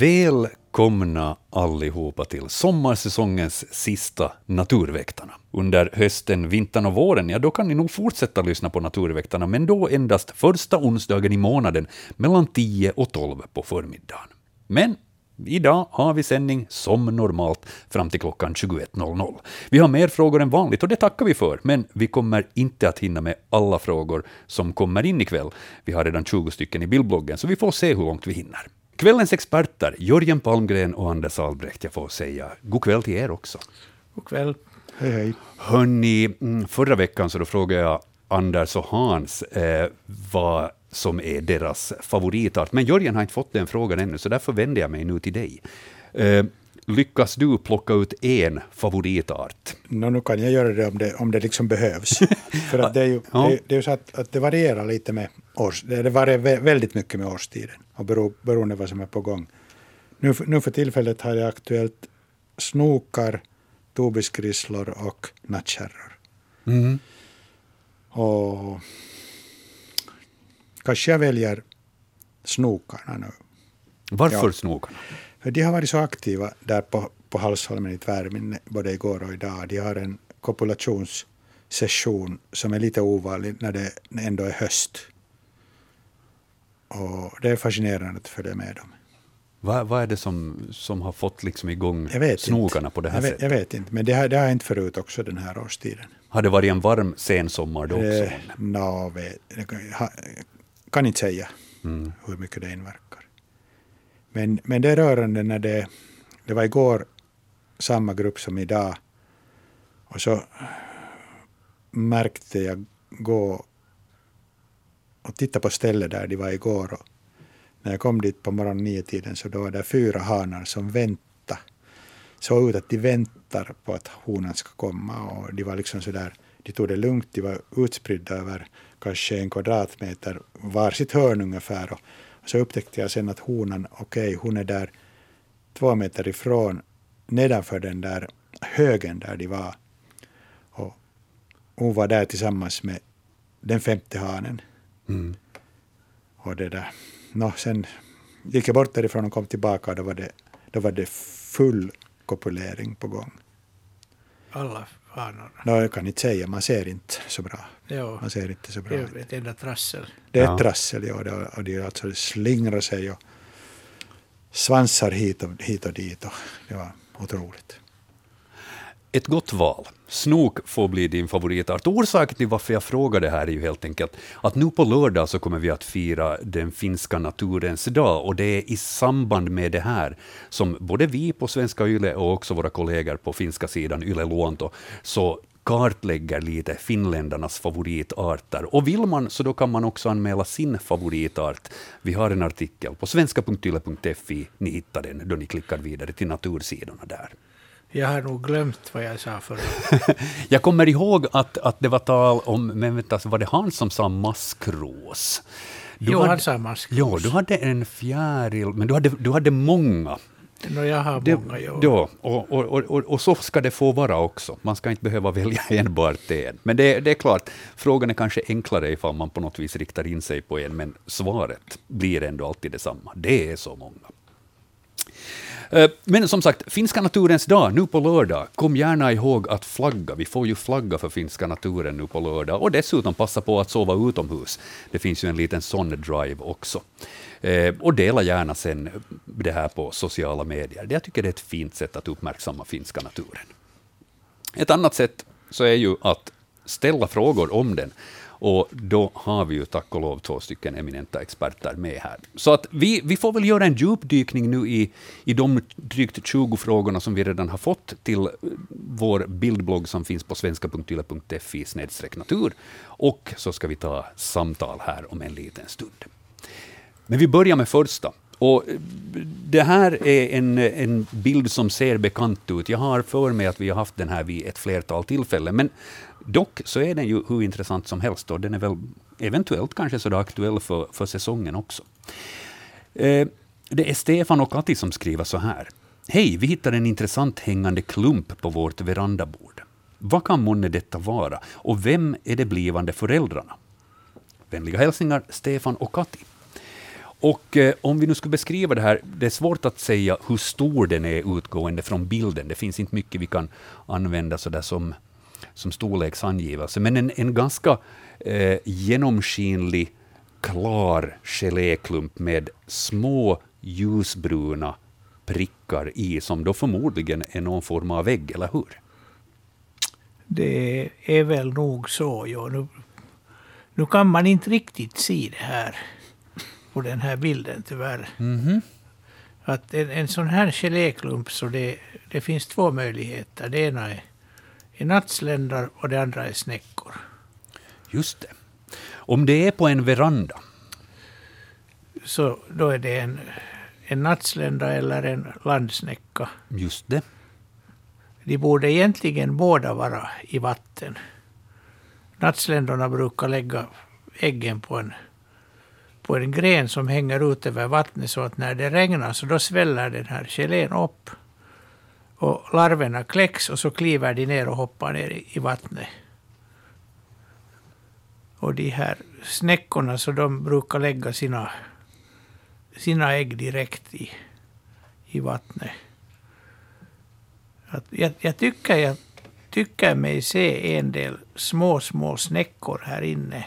Välkomna allihopa till sommarsäsongens sista Naturväktarna. Under hösten, vintern och våren, ja då kan ni nog fortsätta lyssna på Naturväktarna, men då endast första onsdagen i månaden mellan 10 och 12 på förmiddagen. Men Idag har vi sändning som normalt fram till klockan 21.00. Vi har mer frågor än vanligt och det tackar vi för, men vi kommer inte att hinna med alla frågor som kommer in ikväll. Vi har redan 20 stycken i bildbloggen, så vi får se hur långt vi hinner. Kvällens experter, Jörgen Palmgren och Anders Albrecht, jag får säga god kväll till er också. God kväll. Hej, hej. Hörni, mm, förra veckan så då frågade jag Anders och Hans eh, vad som är deras favoritart. Men Jörgen har inte fått den frågan ännu, så därför vänder jag mig nu till dig. Eh, lyckas du plocka ut en favoritart? No, nu kan jag göra det om det, om det liksom behövs. För att det är ju, Ja. det, det är ju så att, att det varierar lite med års, det varierar vä- väldigt mycket med årstiden och bero, beroende på vad som är på gång. Nu, nu för tillfället har jag aktuellt snokar, tobisgrisslor och nattkärror. Mm. Och kanske jag väljer snokarna nu. Varför Ja. snokarna? För de har varit så aktiva där på, på Halsholmen i Tvärminne både igår och idag. De har en kopulationssession som är lite ovanlig när det ändå är höst. Och det är fascinerande att följa med dem. Vad, vad är det som, som har fått liksom igång snokarna inte. på det här jag vet, sättet? jag vet inte, men det har, det har hänt förut också den här årstiden. Har det varit en varm sensommar då också? Eh, jag kan inte säga Mm. hur mycket det inverkar. Men, men det är rörande när det, det var igår samma grupp som idag. Och så märkte jag gå och tittade på stället där de var igår. Och när jag kom dit på morgonen nio tiden så då var det fyra hanar som väntade. Såg ut att de väntar på att honan ska komma och de var liksom så där, de tog det lugnt, de var utspridda över kanske en kvadratmeter var sitt hörn ungefär. Och så upptäckte jag sen att honan, okej, hon är där två meter ifrån, nedanför den där högen där de var. Och hon var där tillsammans med den femte hanen. Mm. Och det där. Nå, sen gick jag bort därifrån och kom tillbaka och då var det, då var det full kopulering på gång. Alla hanorna. Nå, jag kan inte säga, man ser inte så bra. Ja, Man ser inte så bra det är ett enda trassel. Det är Ja. ett trassel, ja, och det, och det alltså slingrar sig och svansar hit och, hit och dit. Och det var otroligt. Ett gott val. Snok får bli din favoritart. Orsaken till varför jag frågar det här är ju helt enkelt att nu på lördag så kommer vi att fira den finska naturens dag och det är i samband med det här som både vi på Svenska Yle och också våra kollegor på finska sidan Yle Luonto så kartlägger lite finländarnas favoritarter. Och vill man så då kan man också anmäla sin favoritart. Vi har en artikel på svenska.yle.fi. Ni hittar den då ni klickar vidare till natursidorna där. Jag har nog glömt vad jag sa förra. Jag kommer ihåg att, att det var tal om, men vänta, var det han som sa maskros? Du Jo, hade- han sa maskros. Ja, du hade en fjäril, men du hade, du hade många. Nå, jag har Det, många, ja, och, och, och, och, och så ska det få vara också. Man ska inte behöva välja enbart en. Men det, det är klart, frågan är kanske enklare ifall man på något vis riktar in sig på en, men svaret blir ändå alltid detsamma. Det är så många. Eh, men som sagt, finska naturens dag nu på lördag. Kom gärna ihåg att flagga. Vi får ju flagga för finska naturen nu på lördag. Och dessutom passa på att sova utomhus. Det finns ju en liten sån drive också. Eh, och dela gärna sen det här på sociala medier. Jag tycker det är ett fint sätt att uppmärksamma finska naturen. Ett annat sätt så är ju att ställa frågor om den. Och då har vi ju tack och lov två stycken eminenta experter med här. Så att vi, vi får väl göra en djupdykning nu i, i de drygt 20 frågorna som vi redan har fått till eh, vår bildblogg som finns på svenska.yle.fi natur. Och så ska vi ta samtal här om en liten stund. Men vi börjar med första. Och eh, det här är en, en bild som ser bekant ut. Jag har för mig att vi har haft den här vid ett flertal tillfällen. Men dock så är den ju hur intressant som helst och den är väl eventuellt kanske så aktuell för, för säsongen också. Eh, det är Stefan och Kati som skriver så här. Hej, vi hittade en intressant hängande klump på vårt verandabord. Vad kan månne detta vara? Och vem är de blivande föräldrarna? Vänliga hälsningar Stefan och Kati. Och eh, om vi nu skulle beskriva det här, det är svårt att säga hur stor den är utgående från bilden. Det finns inte mycket vi kan använda så där som, som storleksangivelse, men en, en ganska eh, genomskinlig, klar geléklump med små ljusbruna prickar i, som då förmodligen är någon form av ägg, eller hur? Det är väl nog så. Ja. Nu, nu kan man inte riktigt se det här på den här bilden tyvärr. Mhm. Att en, en sån här geléklump, så det, det finns två möjligheter. Det ena är, är nattsländar och det andra är snäckor. Just det. Om det är på en veranda, Så då är det en, en nattslända eller en landsnäcka. just det. De borde egentligen båda vara i vatten. Nattsländorna brukar lägga äggen på en, på en gren som hänger ut över vattnet så att när det regnar så då sväller den här gelén upp. Och larverna kläcks och så kliver de ner och hoppar ner i, vattnet. Och de här snäckorna så de brukar lägga sina, sina ägg direkt i, i vattnet. Att jag, jag, tycker, jag tycker mig se en del små, små snäckor här inne.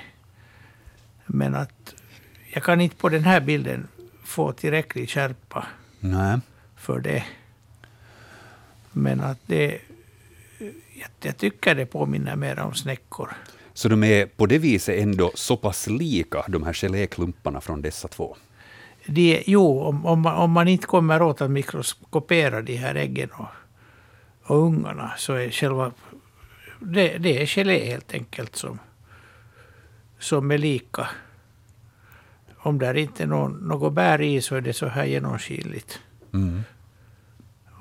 Men att jag kan inte på den här bilden få tillräcklig skärpa Nej. för det. Men att det... Jag, jag tycker det påminner mer om snäckor. Så de är på det viset ändå så pass lika, de här geléklumparna från dessa två. De, jo, om, om, man, om man inte kommer åt att mikroskopera de här äggen och, och ungarna så är själva... Det, det är gelé helt enkelt som, som är lika. Om det inte är någon, något bär i så är det så här genomskinligt. Mm.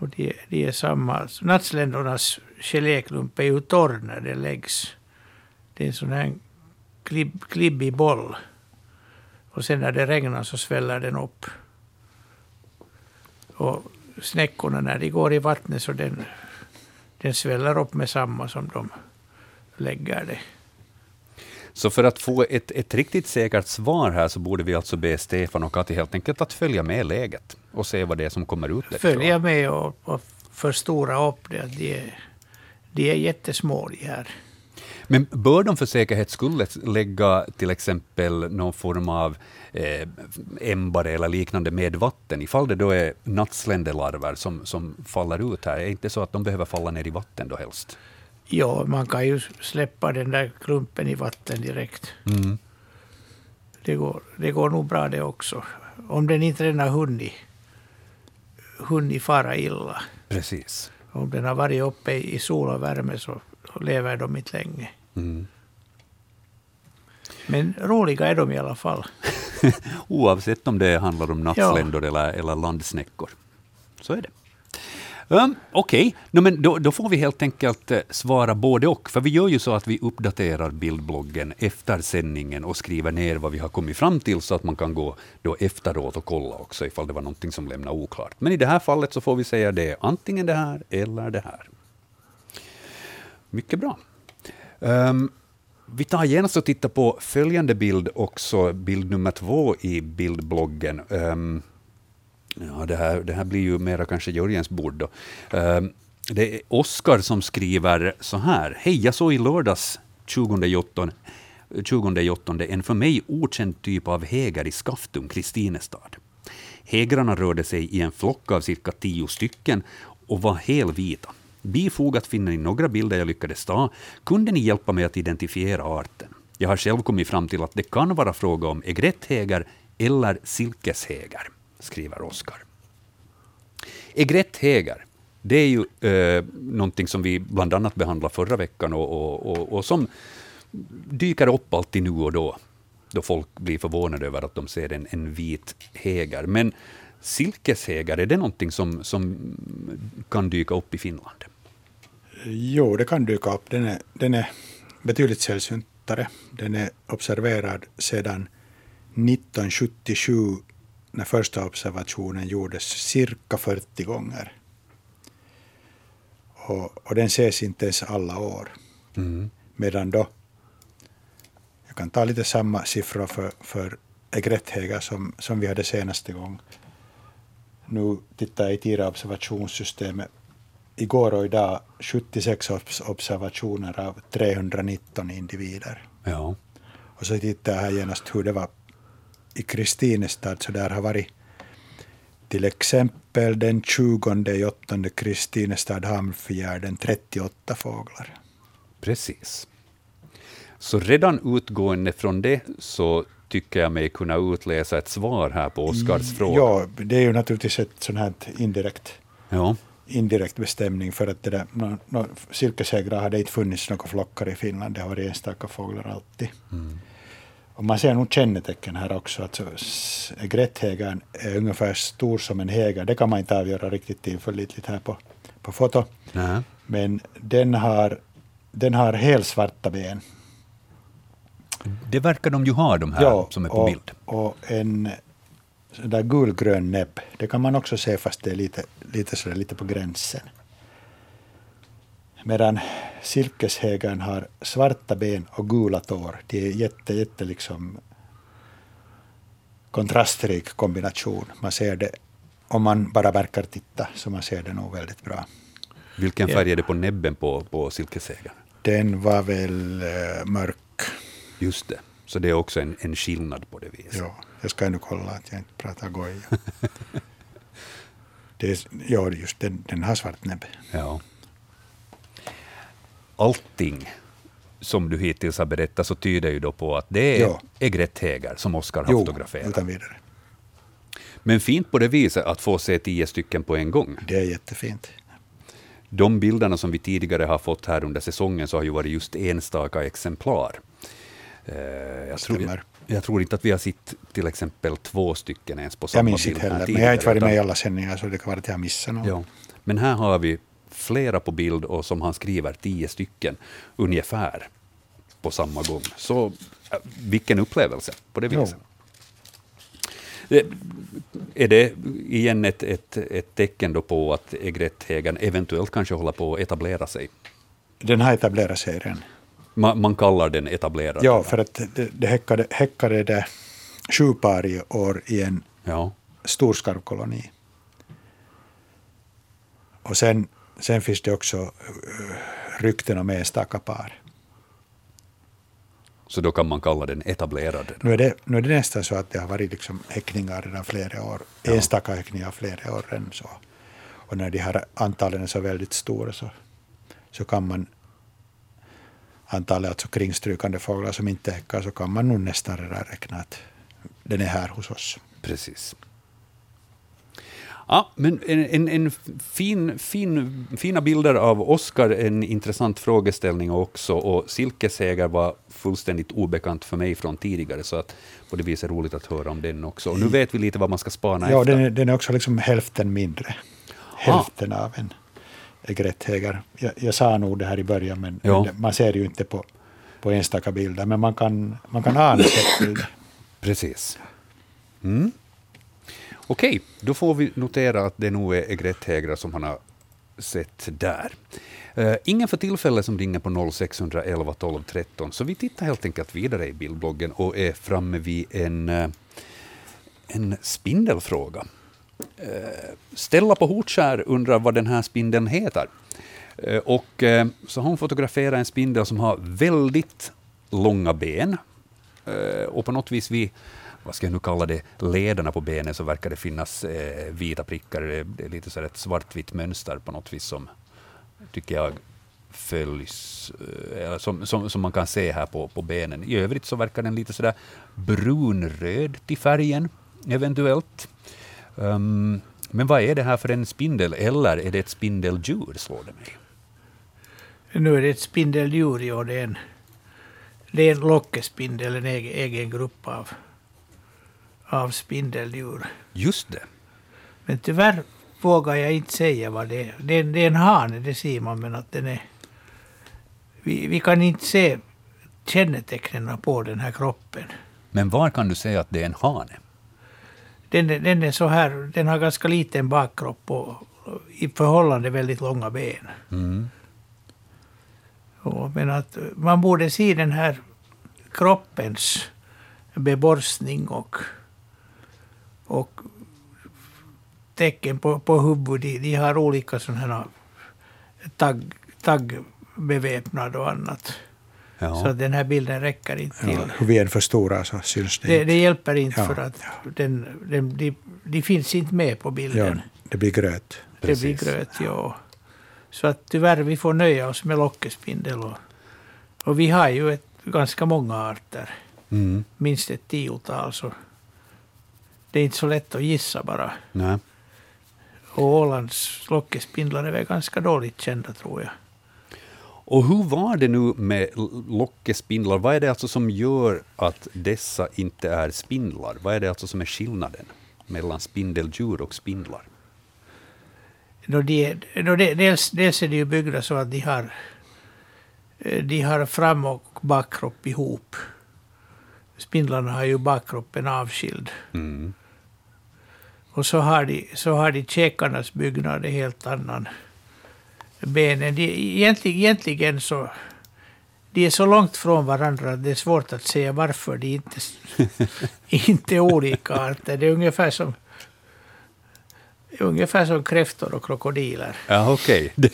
Och de, de är samma. Nattsländernas geléklump är ju torr när det läggs. Det är en sån här klibb, klibbig boll. Och sen när det regnar så sväller den upp. Och snäckorna när de går i vattnet så den, den sväller upp med samma som de lägger det. Så för att få ett, ett riktigt säkert svar här så borde vi alltså be Stefan och Kati helt enkelt att följa med läget och se vad det är som kommer ut. Följa med och, och förstora upp det. De är, de är jättesmå de här. Men bör de för säkerhets skull lägga till exempel någon form av eh, ämbare eller liknande med vatten, ifall det då är nattsländelarver som, som faller ut här? Är det inte så att de behöver falla ner i vatten då helst? Ja, man kan ju släppa den där klumpen i vatten direkt. Mm. Det går, det går nog bra det också. Om den inte redan har hunnit, hunnit fara illa. Precis. Om den har varit uppe i sol och värme så lever de inte länge. Mm. Men roliga är de i alla fall. Oavsett om det handlar om nattsländor eller, eller landsnäckor. Så är det. Um, Okej, no, men då, då får vi helt enkelt eh, svara både och. För vi gör ju så att vi uppdaterar bildbloggen efter sändningen och skriver ner vad vi har kommit fram till så att man kan gå då efteråt och kolla också ifall det var någonting som lämnade oklart. Men i det här fallet så får vi säga det antingen det här eller det här. Mycket bra. Um, vi tar genast och tittar på följande bild också, bild nummer två i bildbloggen. Um, ja, det, här, det här blir ju mera kanske Jörgens bord. Då. Ehm, det är Oskar som skriver så här. Hej, jag såg i lördags 20.8 20 en för mig okänd typ av häger i Skaftum, Kristinestad. Hägrarna rörde sig i en flock av cirka tio stycken och var helvita. Bifogat finner ni några bilder jag lyckades ta. Kunde ni hjälpa mig att identifiera arten? Jag har själv kommit fram till att det kan vara fråga om egretthäger eller silkeshäger, skriver Oskar. Egretthäger, det är ju eh, någonting som vi bland annat behandlade förra veckan och, och, och, och som dyker upp alltid nu och då, då folk blir förvånade över att de ser en, en vit häger. Men silkeshäger, är det någonting som, som kan dyka upp i Finland? Jo, det kan dyka upp. Den är, den är betydligt sällsyntare. Den är observerad sedan 1977 när första observationen gjordes cirka 40 gånger. Och, och den ses inte ens alla år. Mm. Medan då, jag kan ta lite samma siffra för, för egretthägar som, som vi hade senaste gång. Nu tittar jag i tira observationssystemet. Igår och idag 76 observationer av 319 individer. Ja. Och så tittar jag här genast hur det var i Kristinestad, så där har varit till exempel den 20 i åttonde Kristinestad Hamnfjärden 38 fåglar. Precis. Så redan utgående från det så tycker jag mig kunna utläsa ett svar här på Oskars fråga. Ja, det är ju naturligtvis ett sånt här indirekt, Ja, indirekt bestämning för att det där, no, no, silkeshägrar hade inte funnits några flockar i Finland, det har varit enstaka fåglar alltid. Och man ser nog kännetecken här också. Alltså, grätthägern är ungefär stor som en häger. Det kan man inte avgöra riktigt tillförlitligt här på, på foto. Nä. Men den har, den har helsvarta ben. det verkar de ju ha, de här som är på och, bild. Och en där gulgrön näbb. Det kan man också se fast det är lite, lite, sådär, lite på gränsen. Medan silkeshägern har svarta ben och gula tår. Det är jätte, jätte liksom kontrastrik kombination. Man ser det, om man bara verkar titta, så man ser det nog väldigt bra. Vilken färg är det på näbben på, på silkeshägern? Den var väl eh, mörk. Just det. Så det är också en, en skillnad på det viset. Ja, jag ska ännu kolla att jag inte pratar goja. det är, ja, just den, den har svart näbb. Ja. Allting som du hittills har berättat så tyder ju då på att det är Ja. egretthägar som Oskar har Jo, fotograferat. utan vidare. Men fint på det viset att få se tio stycken på en gång. Det är jättefint. De bilderna som vi tidigare har fått här under säsongen så har ju varit just enstaka exemplar. Eh, jag, tror, jag, jag tror inte att vi har sett till exempel två stycken ens på Jag samma minns bild inte här heller, men jag har inte varit med i alla sändningar så det kan vara att jag missat något. Ja. Men här har vi flera på bild och som han skriver, tio stycken ungefär på samma gång. Så äh, vilken upplevelse på det viset. Det, är det igen ett, ett, ett tecken då på att egretthägern eventuellt kanske håller på att etablera sig? Den har etablerat sig redan. Man, man kallar den etablerad. Ja, för att det, det häckade, häckade det sju par i år i en ja. stor skarvkoloni. Och sen, sen finns det också uh, rykten om enstaka par. Så då kan man kalla den etablerad. Nu är, det, nu är det nästan så att det har varit liksom häckningar redan flera år. Ja. Enstaka häckningar flera år än så. Och när de här antalen är så väldigt stora så, så kan man antalet alltså kringstrykande fåglar som inte häckar så kan man nog nästan redan räkna att den är här hos oss. Precis. Ja, men en, en, en fin, fin, fina bilder av Oscar, en intressant frågeställning också, och silkeshägar var fullständigt obekant för mig från tidigare, så att på det viset är roligt att höra om den också. Och nu vet vi lite vad man ska spana Ja, efter. den är, den är också liksom hälften mindre. Hälften av en egretthägar. Jag, jag sa nog det här i början, men, Ja. men man ser ju inte på, på enstaka bilder, men man kan, man kan ana sättbilder. Precis. Mm. Okej, då får vi notera att det nog är egretthägrar som han har sett där. Uh, ingen för tillfället som ringer på 0611 12 13, så vi tittar helt enkelt vidare i bildbloggen och är framme vid en, uh, en spindelfråga. Uh, Stella på Hotskär undrar vad den här spindeln heter. Och så har hon fotograferat en spindel som har väldigt långa ben. Och på något vis vid, vad ska jag nu kalla det, lederna på benen så verkar det finnas eh, vita prickar. Det, det är lite så här ett svartvitt mönster på något vis som, tycker jag, följs, eh, som, som, som man kan se här på, på benen. I övrigt så verkar den lite sådär brunröd till färgen, eventuellt. Um, men vad är det här för en spindel, eller är det ett spindeldjur, slår det mig. Nu är det ett spindeldjur ja. det är en, det är en lockespindel, en egen, egen grupp av, av spindeldjur. Just det. Men tyvärr vågar jag inte säga vad det är. Det är, det är en hane, det ser man, men att den är... Vi, vi kan inte se kännetecknen på den här kroppen. Men var kan du säga att det är en hane? Den, den är så här, den har ganska liten bakkropp och i förhållande väldigt långa ben. Mm. Och, men att man borde se den här kroppens beborstning och, och tecken på, på huvudet. De, de har olika sådana tagg, taggbeväpnad och annat. Ja. Så den här bilden räcker inte till. Ja, hur vi än förstorar så syns det, Det, inte. det hjälper inte Ja, för att den, den, de, de finns inte med på Ja, bilden. det blir gröt. det blir precis. gröt, ja. Så att tyvärr, vi får nöja oss med lockespindel. Och, och vi har ju ett, ganska många arter, Mm. minst ett tiotal. Så det är inte så lätt att gissa bara. Nej. Och Ålands lockespindlar är väl ganska dåligt kända, tror jag. Och hur var det nu med lockespindlar? Vad är det alltså som gör att dessa inte är spindlar? Vad är det alltså som är skillnaden mellan spindeldjur och spindlar? Då de, då de, dels, dels är de ju byggda så att de har, eh, de har fram och bakkropp ihop. Spindlarna har ju bakkroppen avskild. Mm. Och så har de, så har de käkarnas byggnad en helt annan. Benen, de, egentligen, egentligen så... De är så långt från varandra att det är svårt att säga varför de inte, inte är olika arter. Det är ungefär som, ungefär som kräftor och krokodiler. Ja, okej. Det-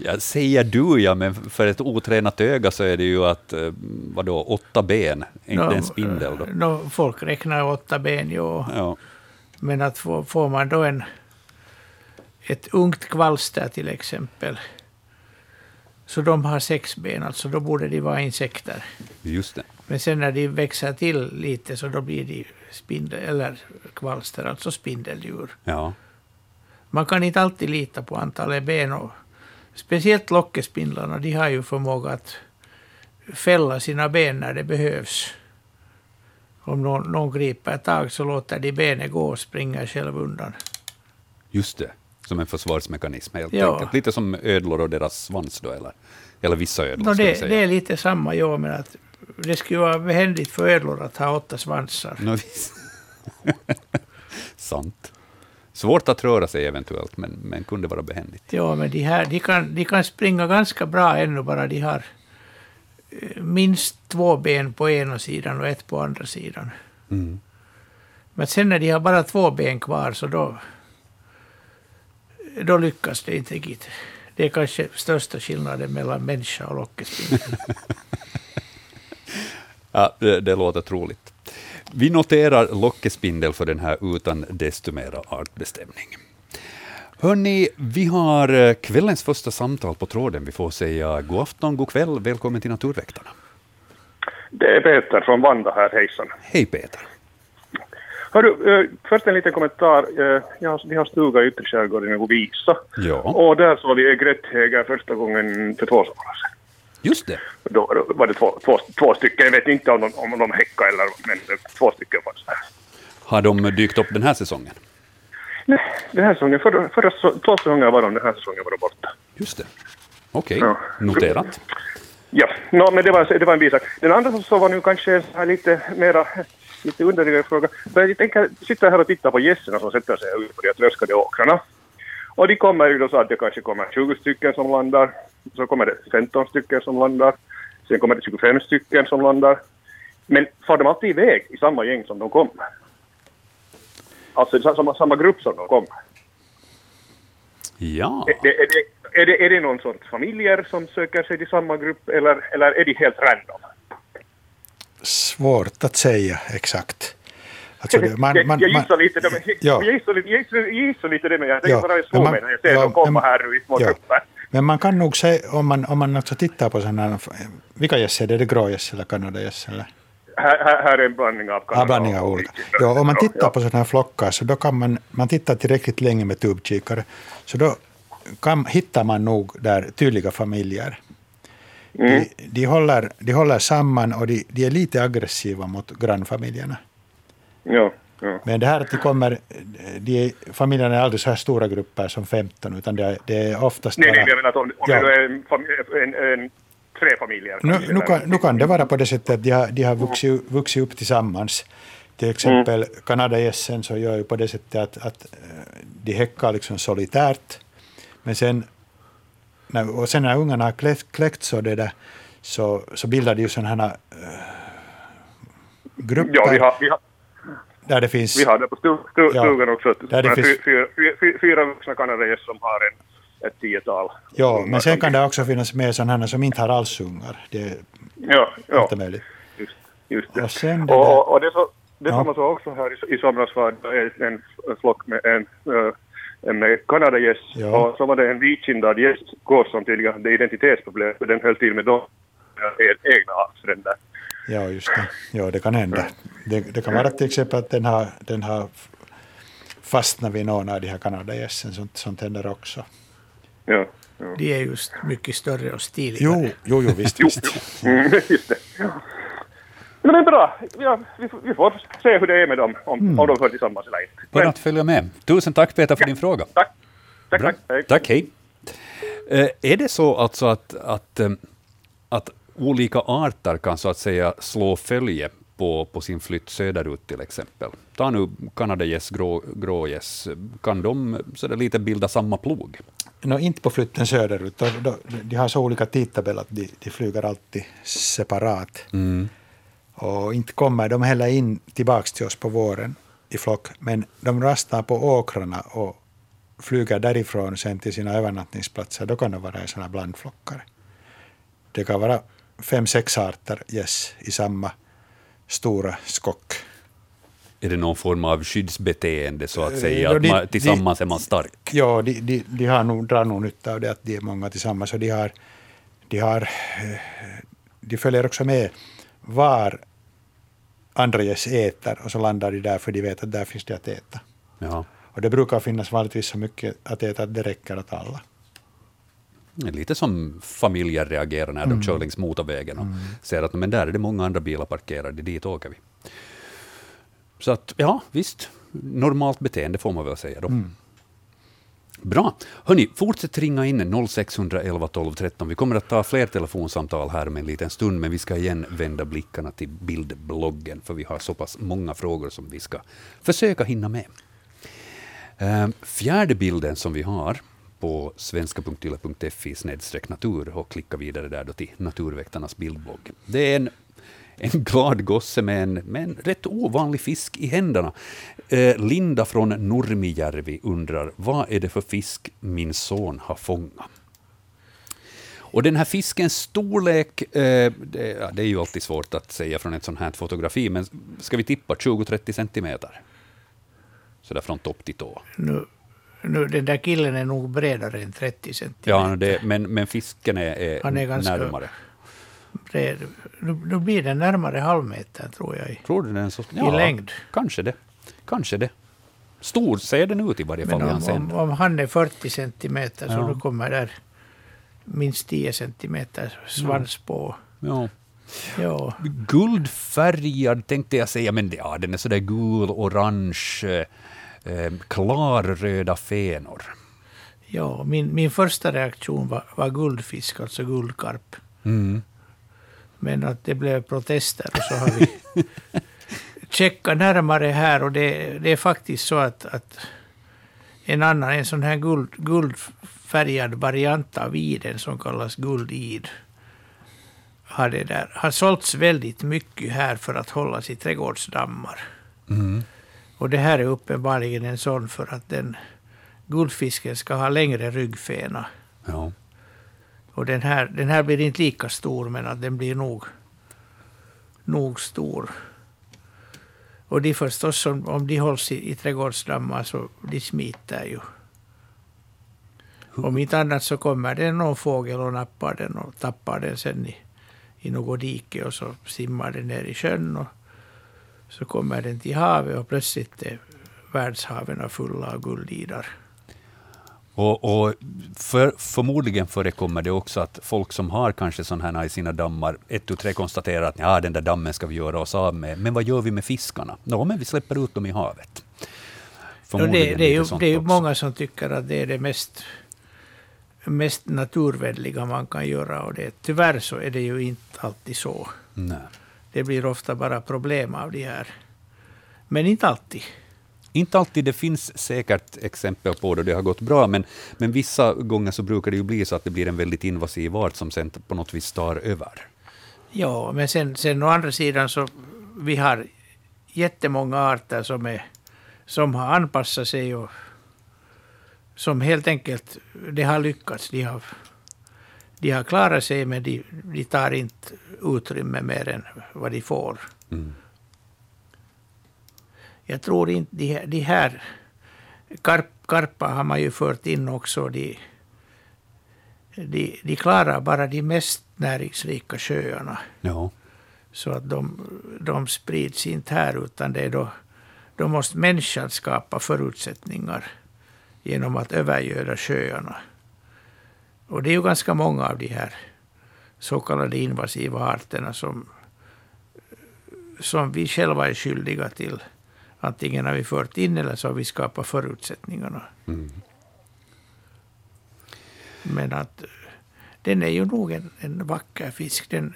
Jag säger du, ja, men för ett otränat öga så är det ju att, eh, vadå, åtta ben, inte Nå, en spindel då? nå, folk räknar åtta ben, jo. Ja. Men att få, får man då en, ett ungt kvalster till exempel, så de har sex ben, alltså då borde de vara insekter. Just det. Men sen när de växer till lite så då blir de spindel, eller kvalster, alltså spindeldjur. Ja. Man kan inte alltid lita på antalet ben. Och speciellt lockespindlarna, de har ju förmåga att fälla sina ben när det behövs. Om någon, någon griper tag så låter de benet gå och springer själv undan. Just det. Som en försvarsmekanism helt Ja. enkelt. Lite som ödlor och deras svans då, eller? Eller vissa ödlor, No, det, det är lite samma, ja, men att det skulle vara behändigt för ödlor att ha åtta svansar. Visst. Sant. Svårt att röra sig eventuellt, men, men kunde vara behändigt. Ja, men de här, de kan, de kan springa ganska bra ännu bara de har minst två ben på ena sidan och ett på andra sidan. Mm. Men sen när de har bara två ben kvar så då, då lyckas det inte riktigt. Det är kanske största skillnaden mellan människa och lockespindel. Ja, det, det låter troligt. Vi noterar lockespindel för den här utan desto mera artbestämning. Hörni, vi har eh, kvällens första samtal på tråden. Vi får säga god afton, god kväll, välkommen till Naturväktarna. Det är Peter från Vanda här, hejsan. Hej Peter. Hörru, eh, först en liten kommentar. Eh, vi har stuga i yttre skärgården i Lovisa. Ja, Och där såg vi gräddhägar första gången för två somrar sedan. just det. Då var det två, två, två stycken. Jag vet inte om de, om de häckade eller men två stycken fanns där. Har de dykt upp den här säsongen? Nej, den här säsongen, förra, förra två säsonger var de, den här säsongen var de borta. Just det. Okej, Ja. noterat. Ja, no, men det var, det var en bisak. Den andra som så var nu kanske lite mera, lite underligare fråga. För jag tänker sitta här och titta på gästerna som sätter sig ut på de tröskade åkrarna. Och de kommer ju då så att det kanske kommer 20 stycken som landar. Så kommer det 15 stycken som landar. Sen kommer det 25 stycken som landar. Men far de alltid iväg i samma gäng som de kommer? Alltså i samma, samma grupp som de kommer? Ja, Är det, är, det, är, det, är det någon sorts familjer som söker sig till samma grupp eller, eller är de helt random? Svårt att säga exakt. Alltså det, man, jag, man, jag gissar lite men, Ja. jag gissar lite, jag gissar, jag gissar lite det, men jag, Ja, är bara så man- med när jag ser ja, dem komma men- här nu i små ja. grupper. men man kan nog säga, om man, om man också tittar på sådana här, vilka gäss är det? Är det grågäss eller kanadagäss? Eller? Här, här, är en blandning av Ja, blandning av olika. Ja, om man tittar ja. på sådana här flockar så då kan man, man tittar tillräckligt länge med tubkikare, så då kan, hittar man nog där tydliga familjer. Mm. De, de, håller, de håller samman och de, de är lite aggressiva mot grannfamiljerna. Ja, ja. Men det här att de kommer, de, familjerna är aldrig så här stora grupper som 15, utan det är, det är oftast Nej, bara... nej, jag menar att om, om Ja. det är en, en, en, tre familjer. Nu, nu, kan, nu kan det vara på det sättet att de har, de har vuxit, vuxit upp tillsammans. Till exempel kanadagässen så gör ju på det sättet att, att eh, de häckar liksom solitärt. Men sen när, och sen när ungarna har kläckt, kläckt så, det där, så, så bildar de ju sådana här, eh, grupper Ja, vi har, vi har, där det finns... vi har det på stu, stu, Ja. stugan också. Där det finns- fy- fyra, fyra, fyra, fyra vuxna kanadagäss som har en, ett tiotal. Ja, men sen kan det också finnas med sådana som inte har alls ungar. Det är Ja, ja. inte möjligt. Just, just det. Och sen det och, och, och det, så, det Ja. som man såg också här i, i somras var en, en flock med en, eh, med kanadagäss Ja. och så var det en vitkindad gäss gås som tydligen hade identitetsproblem för den höll till med de egna artsfränder. Ja, just det. Ja, det kan hända. Det, det kan vara till exempel att den har, den har fastnat vid någon av de här kanadagässen. Sånt, sånt händer också. Ja. ja. De är just mycket större och stiligare. Jo, jo, jo visst. Visst. Mm, just det. Ja. Men det är bra. Ja, vi, får- vi får se hur det är med dem, om, Mm. om de hör tillsammans eller inte. Bara att följa med. Tusen tack Peter för din fråga. tack. Tack, Bra. tack. Hej. Tack, hej. Eh, är det så alltså att, att, eh, att olika arter kan så att säga slå följe på, på sin flytt söderut till exempel? Ta nu kanadagäss, grå, grågäss. Kan de så där lite bilda samma plog? Nå, inte på flytten söderut. De, har så olika tidtabell att de, de flyger alltid separat. Och inte kommer de heller in tillbaka till oss på våren i flock. Men de rastar på åkrarna och flyger därifrån sen till sina övernattningsplatser. Då kan de vara här blandflockare. Det kan vara fem, sex arter gäss i samma stora skock. Är det någon form av skyddsbeteende så att Eh, säga? Att man, de- tillsammans är man stark? Ja, de, de, de har nog, drar nog nytta av det att de är många tillsammans. Och de, har, de, har, eh, de följer också med var andra gäss äter och så landar de där för de vet att där finns det att äta. Ja. Och det brukar finnas vanligtvis så mycket att äta att det räcker åt alla. Lite som familjer reagerar när de kör längs motorvägen och ser att men där är det många andra bilar parkerade, dit åker vi. Så att, ja, visst. Normalt beteende får man väl säga då. Bra. Hörni, fortsätt ringa in 0611 12 13. Vi kommer att ta fler telefonsamtal här om en liten stund, men vi ska igen vända blickarna till bildbloggen, för vi har så pass många frågor som vi ska försöka hinna med. Eh, fjärde bilden som vi har på svenska.yle.fi natur och klicka vidare där då till Naturväktarnas bildblogg. Det är en, en glad gosse med en, med en rätt ovanlig fisk i händerna. Eh, Linda från Nurmijärvi undrar, vad är det för fisk min son har fångat? Och den här fiskens storlek, eh, det, ja, det är ju alltid svårt att säga från ett sånt här fotografi, men ska vi tippa 20-30 centimeter? Så där från topp till tå. Nu, nu, den där killen är nog bredare än 30 centimeter. Ja, det, men, men fisken är, är, Han är ganska- närmare. Nu blir den närmare halvmeter tror jag. Tror du den så? I längd. Kanske det. Kanske det. Stor ser den ut i varje fall Men om, om, om han är 40 centimeter så Ja. då kommer där minst 10 centimeter svans på. Ja. Ja, Guldfärgad tänkte jag säga, men ja, den är sådär gul, orange, eh, eh, klarröda fenor. ja min, min första reaktion var, var guldfisk, alltså guldkarp. Mm. Men att det blev protester och så har vi checkat närmare här och det, det är faktiskt så att, att en annan, en sån här guld, guldfärgad variant av iden som kallas guldid har, det där, har sålts väldigt mycket här för att hållas i trädgårdsdammar. Mm. Och det här är uppenbarligen en sån för att den guldfisken ska ha längre ryggfena. Ja. Och den här, den här blir inte lika stor, men att den blir nog, nog stor. Och de förstås, om, om de hålls i, i trädgårdsdammar så de smiter ju. Om inte annat så kommer det någon fågel och nappar den och tappar den sen i, i något dike och så simmar den ner i sjön och så kommer den till havet och plötsligt är världshaven fulla av guldidar. Och, och för, förmodligen förekommer det också att folk som har kanske sådana här i sina dammar, ett, tu, tre konstaterar att ja, den där dammen ska vi göra oss av med, men vad gör vi med fiskarna? Nå, men vi släpper ut dem i havet. Ja, det, det är ju, det är ju många som tycker att det är det mest, mest naturvänliga man kan göra. Och det, tyvärr så är det ju inte alltid så. Nej. Det blir ofta bara problem av de här. Men inte alltid. Inte alltid, det finns säkert exempel på det, det har gått bra, men, men vissa gånger så brukar det ju bli så att det blir en väldigt invasiv art som sen på något vis tar över. Ja, men sen, sen å andra sidan så vi har jättemånga arter som, är, som har anpassat sig och som helt enkelt det har lyckats. De har, de har klarat sig men de, de tar inte utrymme mer än vad de får. Mm. Jag tror inte de, de här karp, karpa har man ju fört in också. De, de, de klarar bara de mest näringsrika sjöarna. Ja. Så att de, de sprids inte här, utan det är då, då måste människan skapa förutsättningar genom att övergöda sjöarna. Och det är ju ganska många av de här så kallade invasiva arterna som, som vi själva är skyldiga till. Antingen har vi fört in eller så har vi skapat förutsättningarna. Mm. Men att den är ju nog en, en vacker fisk. Den,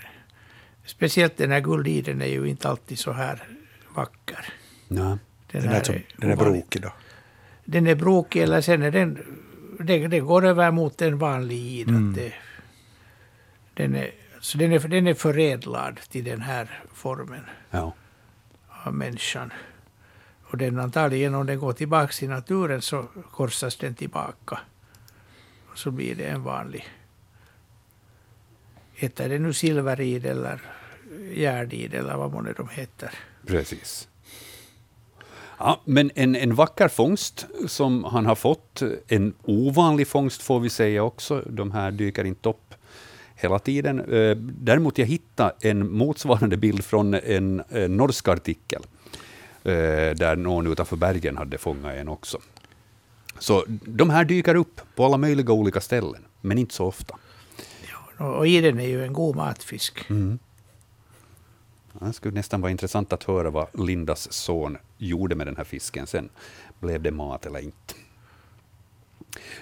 speciellt den här guldiden är ju inte alltid så här vacker. Ja. Den är, som, den är brokig då. Den är brokig eller sen är den... Det, det går över mot en vanlig id. Mm. Att det, den, är, så den, är, den är förädlad till den här formen Ja. av människan. Och den antagligen om den går tillbaka till naturen så korsas den tillbaka. Och så blir det en vanlig. Heter det nu silverid eller gärdid eller vad månne de heter. Precis. Ja, men en, en vacker fångst som han har fått. En ovanlig fångst får vi säga också. De här dyker inte upp hela tiden. Eh, däremot jag hittade en motsvarande bild från en, en norsk artikel, där någon utanför bergen hade fångat en också. Så de här dyker upp på alla möjliga olika ställen, men inte så ofta. Och, och iden är ju en god matfisk. Mm. Ja, Det skulle nästan vara intressant att höra vad Lindas son gjorde med den här fisken sen. Blev det mat eller inte?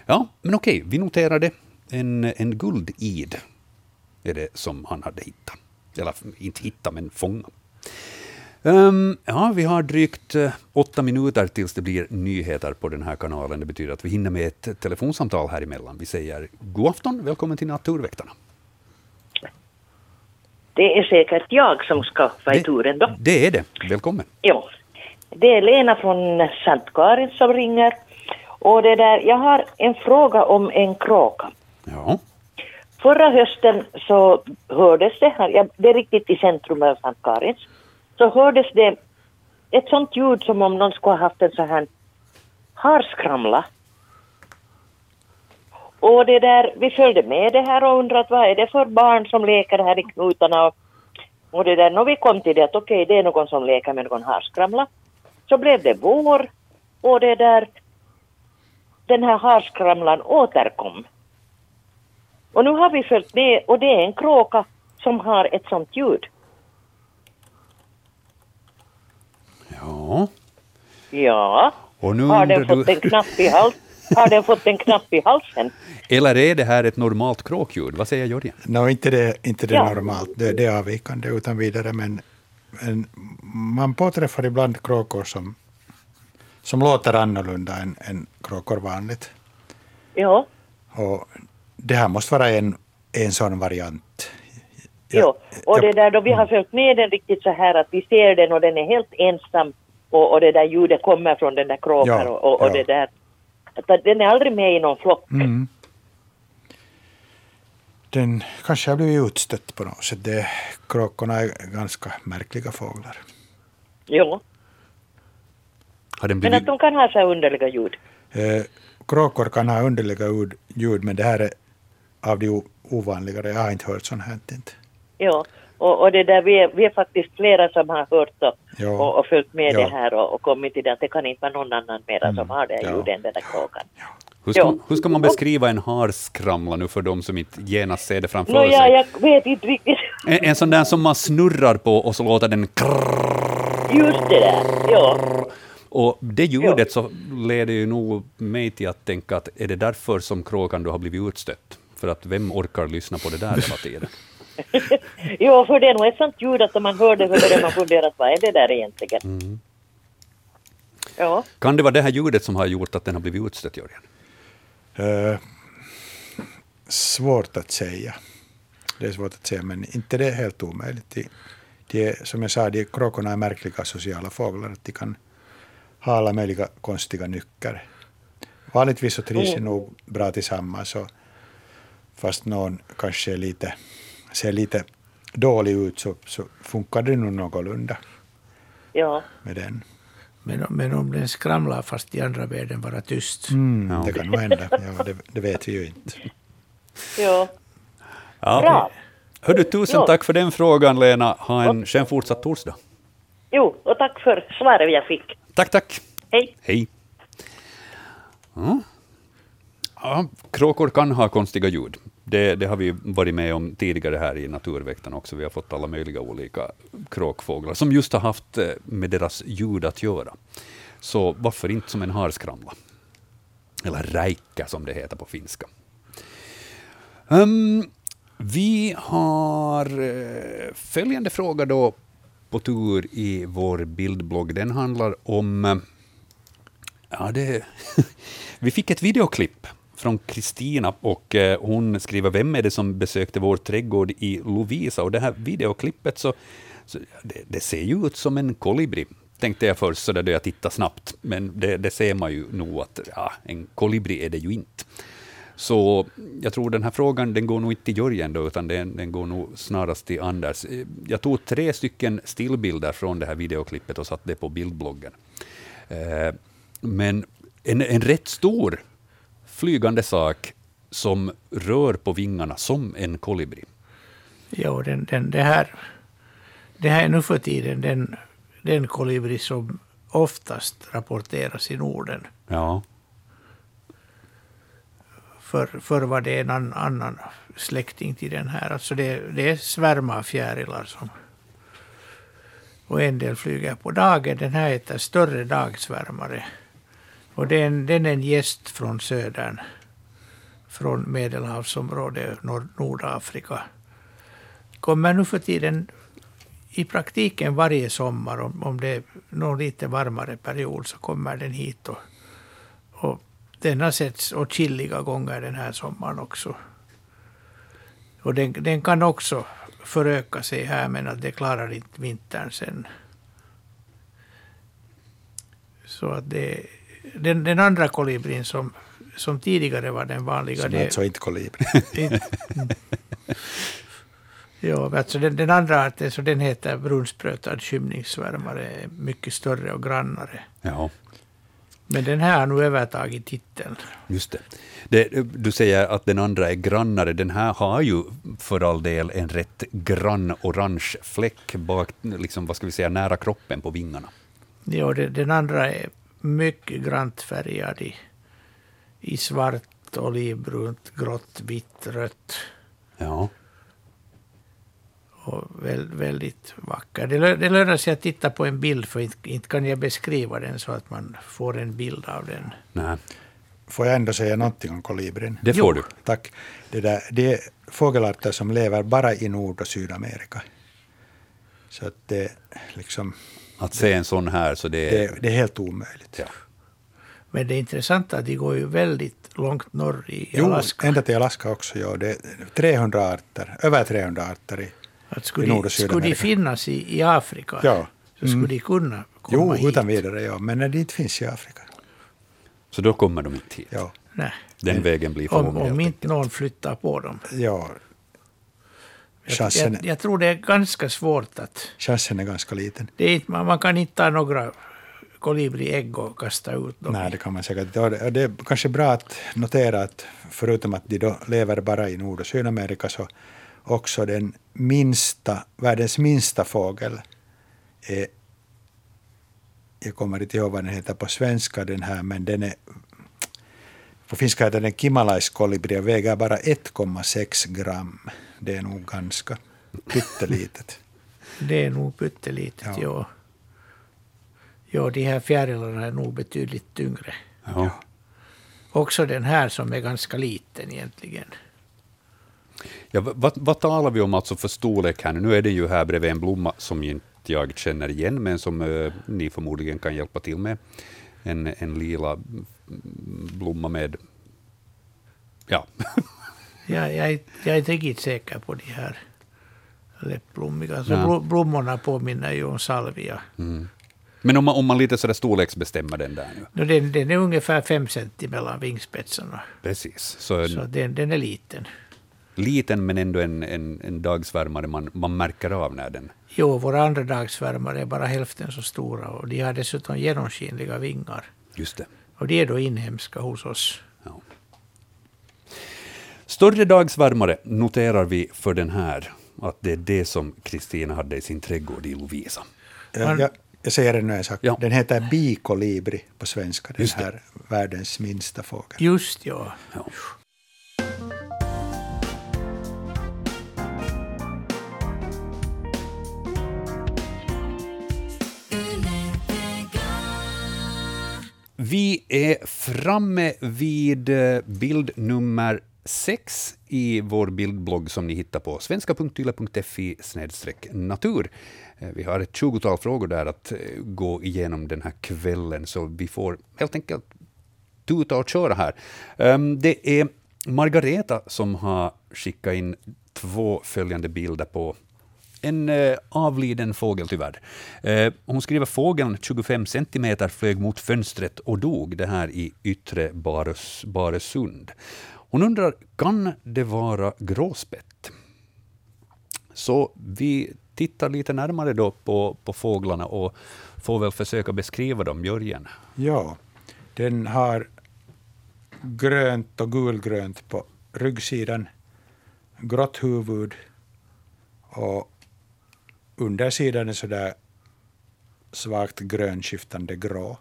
Ja, men okej, vi noterade en, en guldid är det som han hade hittat. Eller inte hittat, men fångat. Ehm, ja, vi har drygt eh, åtta minuter tills det blir nyheter på den här kanalen. Det betyder att vi hinner med ett telefonsamtal här emellan. Vi säger god afton, välkommen till Naturväktarna. Det är säkert jag som ska vara i turen då. Det är det. Välkommen. Jo. Det är Lena från Sankt Karin som ringer. Och det där, jag har en fråga om en kråka. Ja. Förra hösten så hördes det här, ja, det är riktigt i centrum av Sankt Karins, så hördes det ett sånt ljud som om någon skulle ha haft en så här harskramla. Och det där, vi följde med det här och undrade vad är det för barn som leker här i knutarna och, och det där, när vi kom till det att okej, det är någon som leker med någon harskramla. Så blev det vår och det där, den här harskramlan återkom. Och nu har vi följt med och det är en kråka som har ett sånt ljud. Ja. Ja. Och nu Har den fått du- en knapp i hals? Har den fått en knapp i halsen? Eller är det här ett normalt kråkljud? Vad säger Jörgen? No, inte det, inte det Ja. normalt, det, det är avvikande utan vidare, men, men man påträffar ibland kråkor som, som låter annorlunda än, än kråkor vanligt. Ja. Och det här måste vara en, en sån variant. Jo. Och det där då vi har följt med den riktigt så här att vi ser den och den är helt ensam och, och det där ljudet kommer från den där kråkan Ja, och, och, och ja. det där. Att den är aldrig med i någon flock. Mm. Den kanske har blivit utstött på något sätt. Det, kråkorna är ganska märkliga fåglar. Jo. Har den Men blivit... att de kan ha så här underliga ljud. Eh, kråkor kan ha underliga ljud- men det här är av de ovanligare. Jag har inte hört sånt här. Inte. Ja, och, och det där, vi, är, vi är faktiskt flera som har hört och, Ja. och, och följt med Ja. det här och, och kommit till det att det kan inte vara någon annan mera som har det här Ja. än den där kråkan. Hur ska, Ja. man, hur ska man beskriva en harskramla nu för de som inte genast ser det framför ja, sig? jag vet inte riktigt. En, en sån där som man snurrar på och så låter den krrrr. Just det där, ja. Och det ljudet så leder ju nog mig till att tänka att är det därför som kråkan då har blivit utstött? För att vem orkar lyssna på det där hela tiden? Jo, för det är nog ett sånt ljud att om man hör det så börjar man fundera att vad är det där egentligen? Mm. Ja, Kan det vara det här ljudet som har gjort att den har blivit utstött, Jörgen? Eh, svårt att säga. Det är svårt att säga, men inte det är helt omöjligt. De är, som jag sa, de kråkorna är märkliga sociala fåglar. Att de kan ha alla möjliga konstiga nycker. Vanligtvis så trivs de Mm. nog bra tillsammans. Och fast någon kanske är lite, ser lite dålig ut så, så funkar det nog någorlunda Ja. med den. Men, men om den skramlar fast i andra världen vara tyst. Mm, Ja. Det kan nog hända. Ja, det, det vet vi ju inte. Ja. Ja. Bra. Hördu, tusen Ja. tack för den frågan, Lena. Ha en skön fortsatt torsdag. Jo, och tack för svaret jag fick. Tack, tack. Hej. Hej. Ja. Ja, kråkor kan ha konstiga ljud. Det, det har vi varit med om tidigare här i Naturväktarna också. Vi har fått alla möjliga olika kråkfåglar som just har haft eh, med deras ljud att göra. Så varför inte som en harskramla? Eller räika som det heter på finska. Um, vi har eh, följande fråga då på tur i vår bildblogg. Den handlar om... Eh, ja, det, vi fick ett videoklipp från Kristina och eh, hon skriver vem är det som besökte vår trädgård i Lovisa? Och det här videoklippet så, så det, det ser ju ut som en kolibri, tänkte jag först så där då jag tittade snabbt. Men det, det ser man ju nog att ja, en kolibri är det ju inte. Så jag tror den här frågan den går nog inte till Jörgen då, utan den, den går nog snarast till Anders. Eh, jag tog tre stycken stillbilder från det här videoklippet och satte det på bildbloggen. Eh, Men en, en rätt stor flygande sak som rör på vingarna som en kolibri. Ja, den, den, det, här, det här är nu för tiden den, den kolibri som oftast rapporteras i Norden. Ja, För, för var det en an, annan släkting till den här. Alltså det, det är svärmar av fjärilar som... Och en del flyger på dagen. Den här heter större dagsvärmare. Och det är en, den är en gäst från södern. Från Medelhavsområdet, Nord, Nordafrika. Kommer nu för tiden i praktiken varje sommar, om, om det är någon lite varmare period, så kommer den hit. Och, och den har setts åtskilliga gånger den här sommaren också. Och den, den kan också föröka sig här, men att det klarar inte vintern sen. Så att det, den, den andra kolibrin som, som tidigare var den vanliga, Som det, alltså inte kolibri. inte- mm. Ja, alltså den, den andra arten så den heter brunsprötad skymningssvärmare, mycket större och grannare. ja Men den här har nu övertagit titeln. just det. det. Du säger att den andra är grannare. Den här har ju för all del en rätt grann orange fläck bak, liksom, vad ska vi säga, nära kroppen på vingarna. Ja, det, den andra är mycket grant färgad i, i svart, olivbrunt, grått, vitt, rött. Ja. Och väl, väldigt vacker. Det, lö- det lönar sig att titta på en bild, för inte, inte kan jag beskriva den så att man får en bild av den. Nej, Får jag ändå säga någonting om kolibrin? det får du. Tack. Det, där, det är fågelarter som lever bara i Nord och Sydamerika. Så att det, liksom, Att se en sån här, så det är... det, det är helt omöjligt. Ja. Men det intressanta är att de går ju väldigt långt norr i Jo, Alaska. ända till Alaska också. Ja. Det är 300 arter, över 300 arter. I, Att skulle, i Nord- de, och skulle de Sydamerika. finnas i, i Afrika Ja. så skulle Mm. de kunna komma Jo, hit. utan vidare, ja. Men när det inte finns i Afrika. Så då kommer de inte hit. Ja, Nej. Den vägen blir för Om, om inte någon flyttar på dem. ja chansen, jag, jag tror det är ganska svårt att... chansen är ganska liten. Det är man man kan inte ta några kolibriägg och kasta ut dem. Nej, det kan man säkert inte. Det- är kanske bra att notera att förutom att de då lever bara i Nord och Sydamerika så också den minsta, världens minsta fågel är, jag kommer inte ihåg vad den heter på svenska den här, men den är på finska heter den kimalaiskolibri och väger bara 1,6 gram. Det är nog ganska pyttelitet. Det är nog pyttelitet, Ja. ja. Ja, de här fjärilarna är nog betydligt tyngre. Ja. Också den här som är ganska liten egentligen. Ja, vad, vad talar vi om alltså för storlek här nu? Nu är det ju här bredvid en blomma som inte jag känner igen, men som eh, ni förmodligen kan hjälpa till med. En, en lila mm, blomma med... Ja, Jag, jag, jag är inte riktigt säker på de här läppblommiga. Så Ja. blo- blommorna påminner ju om salvia. Men om man, om man lite sådär storleksbestämmer den där nu. No, den, den är ungefär fem centi mellan vingspetsarna. Precis. Så Så den, den är liten. liten men ändå en, en, en dagsvärmare man, man märker av när den... Jo, våra andra dagsvärmare är bara hälften så stora och de har dessutom genomskinliga vingar. Just det. Och de är då inhemska hos oss. Större dagsvärmare noterar vi för den här, att det är det som Kristina hade i sin trädgård i Lovisa. Jag, jag, jag säger ännu en sak. Ja. Den heter bikolibri på svenska, den här världens minsta fågel. Just ja. Ja. Vi är framme vid eh, bild nummer sex i vår bildblogg som ni hittar på svenska.yle.fi natur. Eh, vi har ett tjugotal frågor där att eh, gå igenom den här kvällen, så vi får helt enkelt tuta och köra här. Ehm, det är Margareta som har skickat in två följande bilder på en eh, avliden fågel tyvärr. Hon skriver fågeln 25 centimeter flög mot fönstret och dog, det här i yttre Bares, Baresund. Hon undrar, kan det vara gråspett? Så vi tittar lite närmare då på, på fåglarna och får väl försöka beskriva dem. Jörgen? Ja, den har grönt och gulgrönt på ryggsidan, grått huvud och undersidan är sådär svagt grönskiftande grå.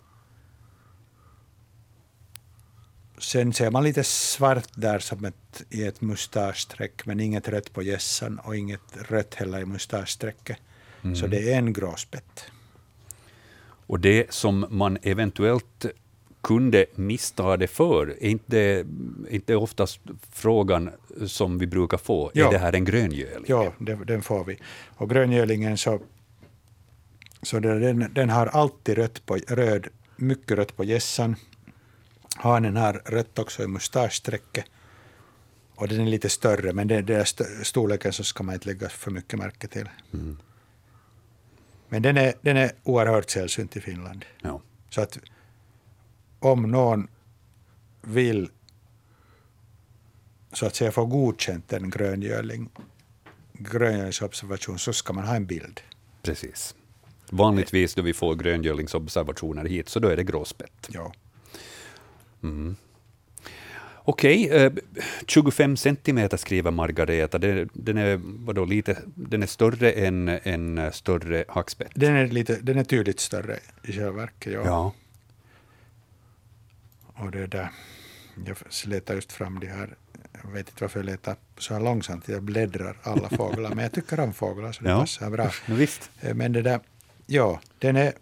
Sen ser man lite svart där som ett, i ett mustaschstreck, men inget rött på gässan och inget rött heller i mustaschstrecket. Så det är en gråspett. Och det som man eventuellt kunde missta det för, är inte, inte oftast frågan som vi brukar få, Ja. är det här en gröngöling? Ja, den, den får vi. Och gröngölingen så, så det- den, den har alltid rött på, röd, mycket rött på gässan. Hanen har rött också i mustaschsträcket. Och den är lite större, men den, där st- storleken så ska man inte lägga för mycket märke till. Men den är, den är oerhört sällsynt i Finland. Ja. Så att om någon vill så att säga få godkänt en gröngöling, gröngölingsobservation så ska man ha en bild. Precis. Vanligtvis då vi får gröngölingsobservationer hit, så då är det gråspett. Ja. Okej, eh, 25 centimeter skriver Margareta. Den, är, vadå, lite, den är större än en större hackspett. Den, är lite, den är tydligt större i själva verket. Ja. Ja. Och det där, jag letar just fram de här, jag vet inte varför jag letar så här långsamt, jag bläddrar alla fåglar, men jag tycker om fåglar så det Ja. passar bra. No, visst. Eh, Men det där, ja, den är,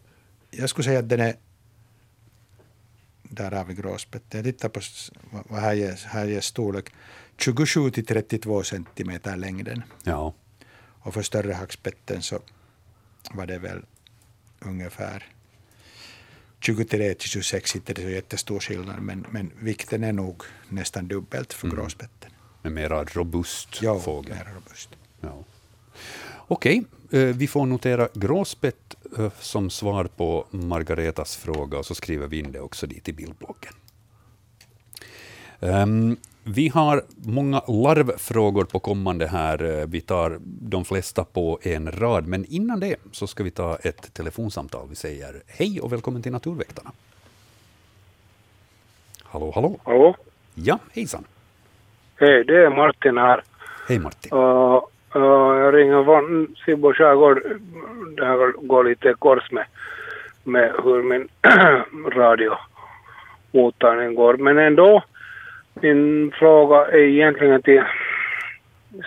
jag skulle säga att den är, där har vi gråspetten. Jag tittar på vad här ger, här ger storlek, 27 till 32 centimeter längden. Ja. Och för större hackspetten så var det väl ungefär 23 till 26, inte det är så jättestor skillnad, men, men vikten är nog nästan dubbelt för gråspetten. En mera robust Mm. fågel. mer robust. Ja. Okej, eh, vi får notera gråspett som svar på Margaretas fråga och så skriver vi in det också dit i bildbloggen. Ehm, vi har många larvfrågor på kommande här. Eh, Vi tar de flesta på en rad, men innan det så ska vi ta ett telefonsamtal. Vi säger hej och välkommen till Naturväktarna. Hallå, hallå. Hallå? Ja, hejsan. Hej, det är Martin här. Hej Martin. Uh, jag ringer från Sibbo skärgård. Det här går lite kors med, med hur min radiomottagning går. Men ändå, min fråga är egentligen till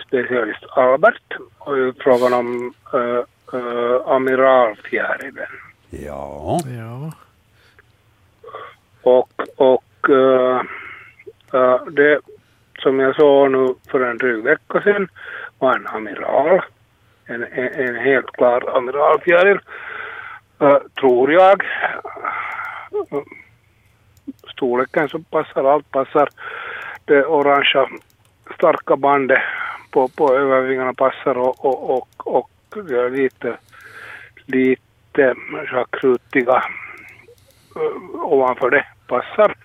specialist Albert. Och frågan om uh, uh, amiralfjärilen. Ja, Ja. Och, och eh, eh, det som jag såg nu för en dryg vecka sedan var en amiral. En, en, en helt klar amiralfjäril, eh, tror jag. Storleken så passar, allt passar. Det orangea starka bandet på, på övervingarna passar och, och, och, och är lite, lite schackrutiga uh, ovanför det passar.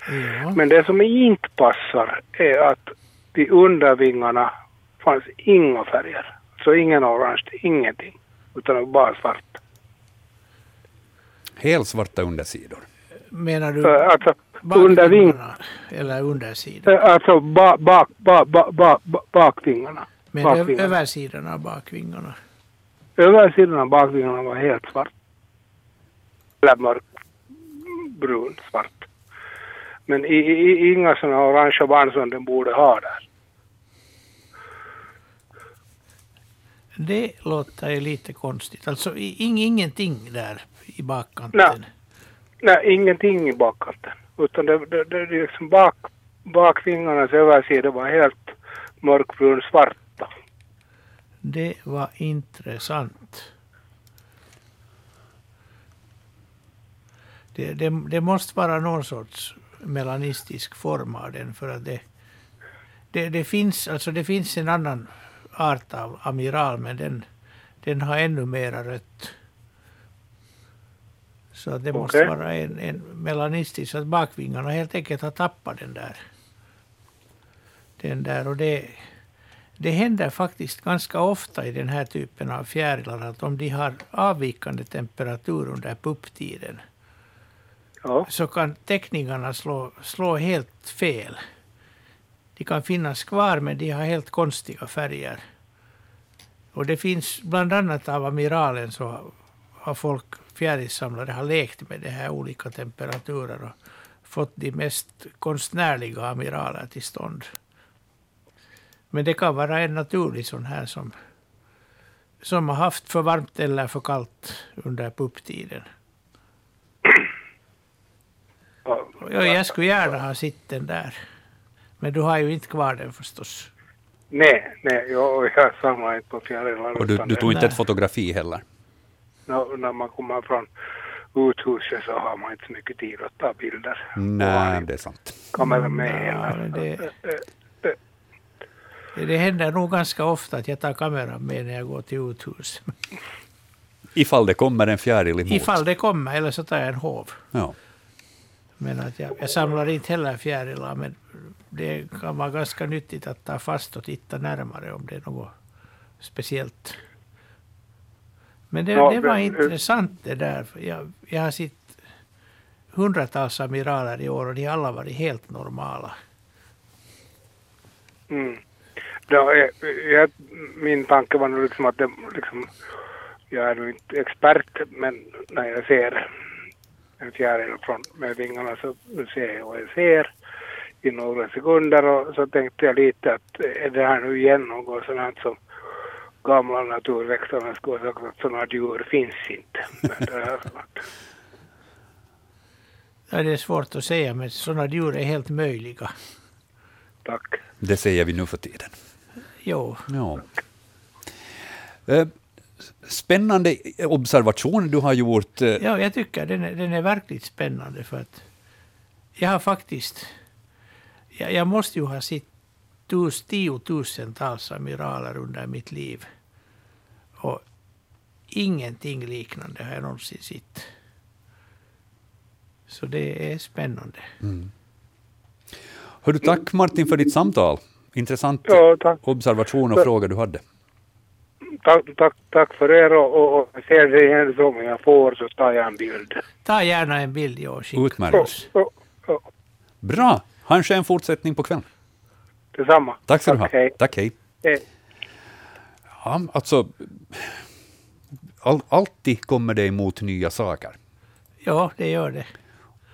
Ja. Men det som inte passar är att de undervingarna fanns inga färger. Så ingen orange, ingenting. Utan bara svart. Helsvarta undersidor. Menar du Så, Alltså bakvingarna eller undersidan? eh, alltså ba, bak, ba, ba, ba, ba, bakvingarna. Men bakvingarna. översidan av bakvingarna? Översidan av bakvingarna var helt svart. Eller mörkbrun svart. Men i, i, inga sådana orangea band som den borde ha där. Det låter ju lite konstigt. Alltså ing, ingenting där i bakkanten. Nej. Nej, ingenting i bakkanten. Utan det, det, det, det liksom bak, bakvingarnas översida var helt mörkbrun svarta. Det var intressant. Det, det, det måste vara någon sorts melanistisk form av den för att det, det, det, finns, alltså det finns en annan art av amiral men den, den har ännu mera rött. Så det måste vara en, en melanistisk, att bakvingarna helt enkelt har tappat den där. Den där och det, det händer faktiskt ganska ofta i den här typen av fjärilar att om de har avvikande temperatur under pupptiden Ja, så kan teckningarna slå, slå helt fel. De kan finnas kvar men de har helt konstiga färger. Och det finns bland annat av amiralen så har folk, fjärilssamlare, har lekt med det här olika temperaturer och fått de mest konstnärliga amiraler till stånd. Men det kan vara en naturlig sån här som, som har haft för varmt eller för kallt under pupptiden. Ja, jag skulle gärna ha sett den där. Men du har ju inte kvar den förstås. nej, nej, jag, jag samlar inte på fjärilar. Och du, du tog inte Nej. ett fotografi heller. När, när man kommer från uthuset så har man inte så mycket tid att ta bilder. Nej, det är sant. Kameran med men det- Det händer nog ganska ofta att jag tar kameran med när jag går till uthus. Ifall det kommer en fjäril emot. Ifall det kommer, eller så tar jag en hov. Ja. Men att jag, jag samlar inte heller fjärilar, men det kan vara ganska nyttigt att ta fast och titta närmare om det är något speciellt. Men det, Ja, det var men- intressant det där. Jag, jag har sett hundratals amiraler i år och de har alla varit helt normala. Mm. Då, är- jag, min tanke var nog liksom att det, liksom, jag är nog inte expert, men när jag ser en fjäril från, med vingarna så ser jag vad jag ser i några sekunder och så tänkte jag lite att är det här nu igen något sånt här som gamla naturväxtarna skulle ha sagt att sådana djur finns inte. Men det Ja, det är svårt att säga, men sådana djur är helt möjliga. tack. Det säger vi nu för tiden. Jo, Ja. Eh, Spännande observation du har gjort. eh, Ja, jag tycker den är, den är verkligt spännande för att jag har faktiskt, jag, jag måste ju ha sett tus, tiotusentals amiraler under mitt liv. Och ingenting liknande har jag någonsin sett. Så det är spännande. Hör du, tack Martin för ditt samtal. Intressant Ja, tack. observation och fråga du hade. Tack, tack, tack för er och, och, ser det igen så om jag får så tar jag en bild. Ta gärna en bild ja, och skicka Utmärkt. Bra! Ha en skön fortsättning på kvällen. detsamma. Tack ska du ha. Hej. Tack, hej. Hej. Ja, alltså, all, alltid kommer det emot nya saker. Ja, det gör det.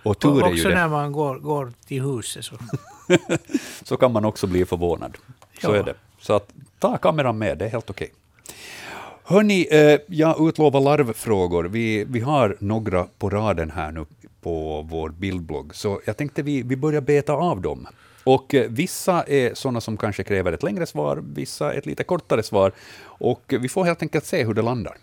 Och Och tur är ju också det. när man går, går till huset. Så. så kan man också bli förvånad. Så Ja. är det. Så att, ta kameran med, det är helt okej. Hörni, eh, jag utlovar larvfrågor. Vi, vi har några på raden här nu på vår bildblogg, så jag tänkte vi, vi börjar beta av dem. Och eh, vissa är sådana som kanske kräver ett längre svar, vissa ett lite kortare svar. Och vi får helt enkelt se hur det landar.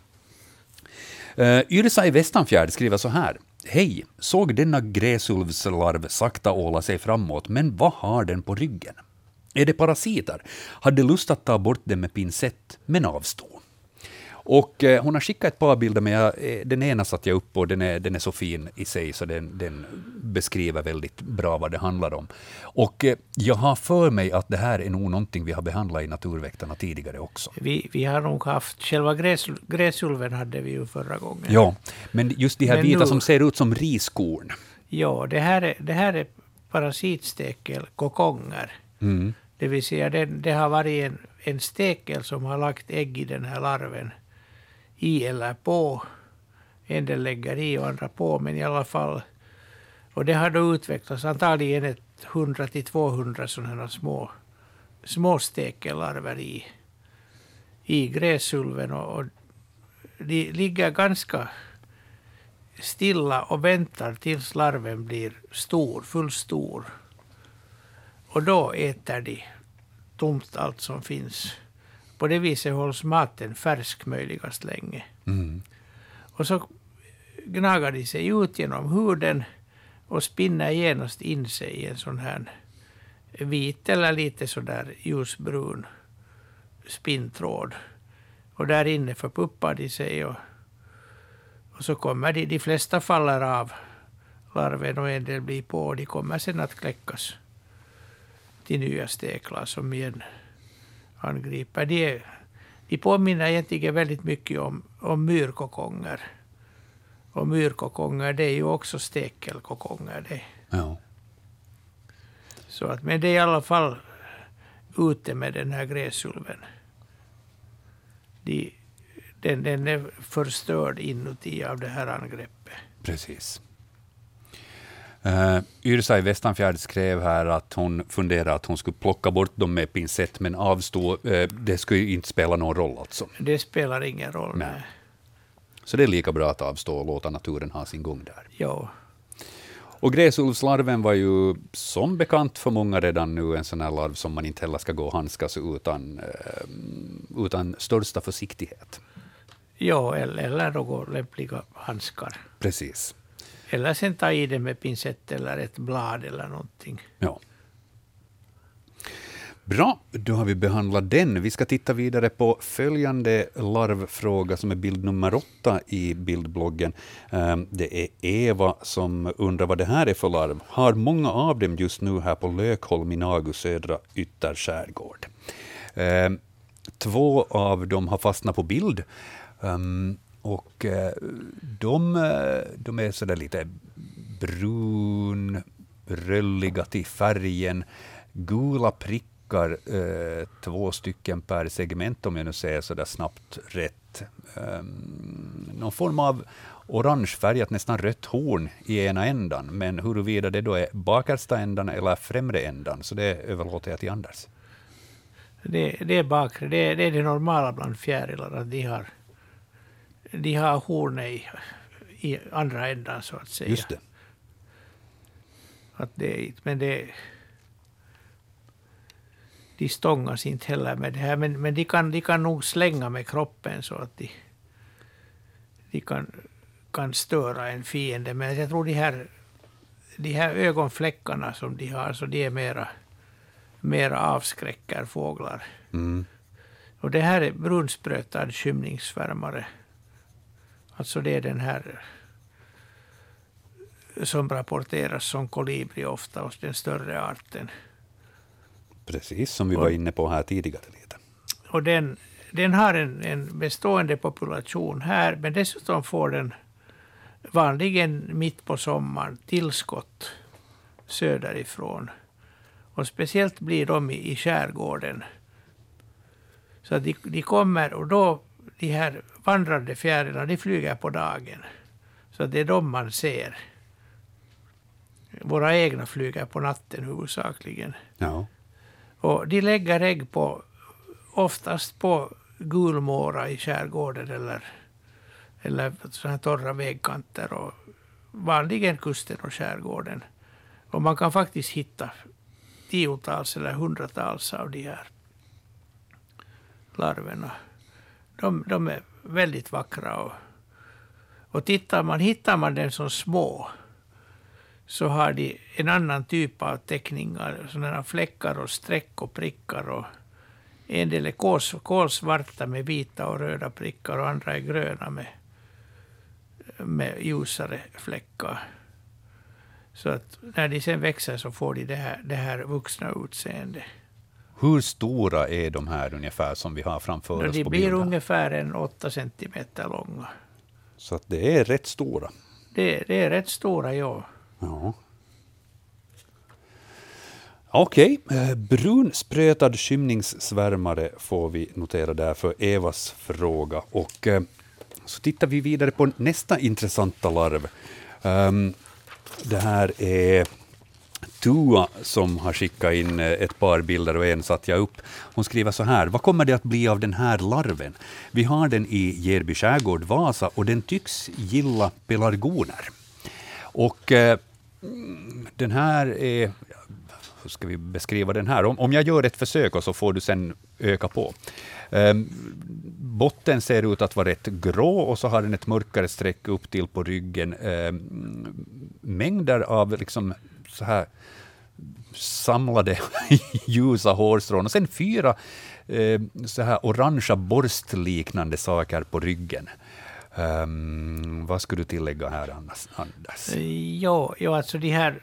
Uh, Yrsa i Västanfjärd skriver så här. Hej, såg denna gräsulvslarv sakta åla sig framåt, men vad har den på ryggen? Är det parasiter? Hade lust att ta bort dem med pincett, men avstod. Och eh, hon har skickat ett par bilder, men jag, eh, den ena satt jag upp och den är, den är så fin i sig, så den, den beskriver väldigt bra vad det handlar om. Och eh, jag har för mig att det här är nog någonting vi har behandlat i Naturväktarna tidigare också. Vi, vi har nog haft, själva gräs, gräsulven hade vi ju förra gången. Ja, men just de här Men vita nu- som ser ut som riskorn. Ja, det här är, det här är parasitstekel, kokonger. Mm. Det vill säga det, det har varit en, en stekel som har lagt ägg i den här larven. I eller på. En del lägger i och andra på, men i alla fall. Och det har då utvecklats antagligen ett 100 till 200 sådana här små, små stekelarver i, i gräsulven. Och, och de ligger ganska stilla och väntar tills larven blir stor, fullstor. Och då äter de tomt allt som finns. På det viset hålls maten färsk möjligast länge. Mm. Och så gnagar de sig ut genom huden och spinner genast in sig i en sån här vit eller lite sådär ljusbrun spinntråd. Och där inne förpuppar de sig och, och så kommer de, de flesta faller av larven och en del blir på och de kommer sen att kläckas till nya steklar som igen angriper. De, de påminner egentligen väldigt mycket om, om myrkokonger. Och myrkokonger det är ju också stekelkokonger. Det. Ja. Så att, men det är i alla fall ute med den här gräsulven. De, den, den är förstörd inuti av det här angreppet. Precis. Uh, Yrsa i Västanfjärd skrev här att hon funderade att hon skulle plocka bort dem med pincett, men avstå. Uh, det skulle ju inte spela någon roll alltså. Det spelar ingen roll. Nej. Så det är lika bra att avstå och låta naturen ha sin gång där. Ja, Och gräsulvslarven var ju som bekant för många redan nu en sån här larv som man inte heller ska gå och handskas utan, uh, utan största försiktighet. ja eller, eller några lämpliga handskar. Precis. Eller sen ta i det med pincett eller ett blad eller någonting. Ja. Bra, då har vi behandlat den. Vi ska titta vidare på följande larvfråga som är bild nummer åtta i bildbloggen. Ehm, det är Eva som undrar vad det här är för larv. Har många av dem just nu här på Lökholm i Nagu södra ytterskärgård. Ehm, två av dem har fastnat på bild. Ehm, och eh, de, eh, de är sådär lite brun, rölliga till färgen, gula prickar, eh, två stycken per segment om jag nu säger sådär snabbt rätt. Ehm, någon form av orangefärgat, nästan rött horn i ena ändan, men huruvida det då är bakersta ändan eller främre ändan, så det överlåter jag till Anders. Det, det är bakre. Det, det är det normala bland fjärilar. Att de har, de har hornet i, i andra ändan så att säga. Just det. Att det, men det, de stångas inte heller med det här. Men, men de, kan, de kan nog slänga med kroppen så att de, de kan, kan störa en fiende. Men jag tror de här, de här ögonfläckarna som de har, så de är mera, mera avskräcker fåglar. Mm. Och det här är brunsprötad skymningssvärmare. Alltså det är den här som rapporteras som kolibri ofta hos den större arten. Precis som vi var inne på här tidigare. Lite. Och den, den har en, en bestående population här, men dessutom får den vanligen mitt på sommaren tillskott söderifrån. Och speciellt blir de i, i skärgården. Så de, de kommer och då, de här vandrande fjärilarna, de flyger på dagen. Så det är de man ser. Våra egna flyger på natten huvudsakligen. Ja. Och de lägger ägg på, oftast på gulmåra i skärgården eller, eller här torra vägkanter och vanligen kusten och skärgården. Och man kan faktiskt hitta tiotals eller hundratals av de här larverna. De, de är väldigt vackra och, och tittar man, hittar man dem som små så har de en annan typ av teckningar, sådana fläckar och streck och prickar. Och en del är kolsvarta med vita och röda prickar och andra är gröna med, med ljusare fläckar. Så att när de sen växer så får de det här, det här vuxna utseendet. Hur stora är de här ungefär som vi har framför oss De blir bilden? ungefär en 8 centimeter långa. Så att det är rätt stora. Det, det är rätt stora, ja. Ja. Okej, eh, brunsprötad skymningssvärmare får vi notera där för Evas fråga. Och eh, så tittar vi vidare på nästa intressanta larv. Ehm, det här är Tua som har skickat in eh, ett par bilder och en satte jag upp. Hon skriver så här. Vad kommer det att bli av den här larven? Vi har den i Gerby skärgård, Vasa, och den tycks gilla pelargoner. Och eh, den här är... Hur ska vi beskriva den här? Om, om jag gör ett försök och så får du sen öka på. Eh, botten ser ut att vara rätt grå och så har den ett mörkare streck upp till på ryggen. Eh, mängder av liksom så här samlade ljusa hårstrån och sen fyra eh, så här orangea borstliknande saker på ryggen. Ehm, vad skulle du tillägga här, Anders? Anders? Ja, ja, alltså de här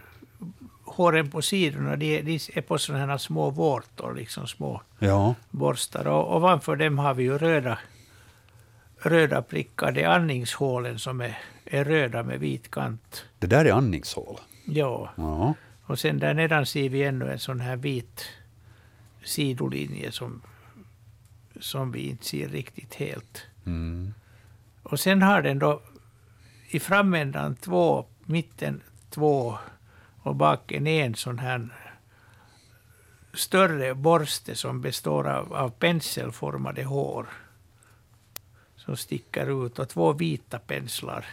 håren på sidorna, de, de är på sådana här små vårtor, liksom små Ja, borstar. Och ovanför dem har vi ju röda, röda prickar. Det är andningshålen som är, är röda med vit kant. det där är andningshål. Ja, Ja. och sen där nedan ser vi ännu en sån här vit sidolinje som, som vi inte ser riktigt helt. Mm. Och sen har den då i framändan två, mitten två och baken en sån här större borste som består av, av penselformade hår som sticker ut och två vita penslar.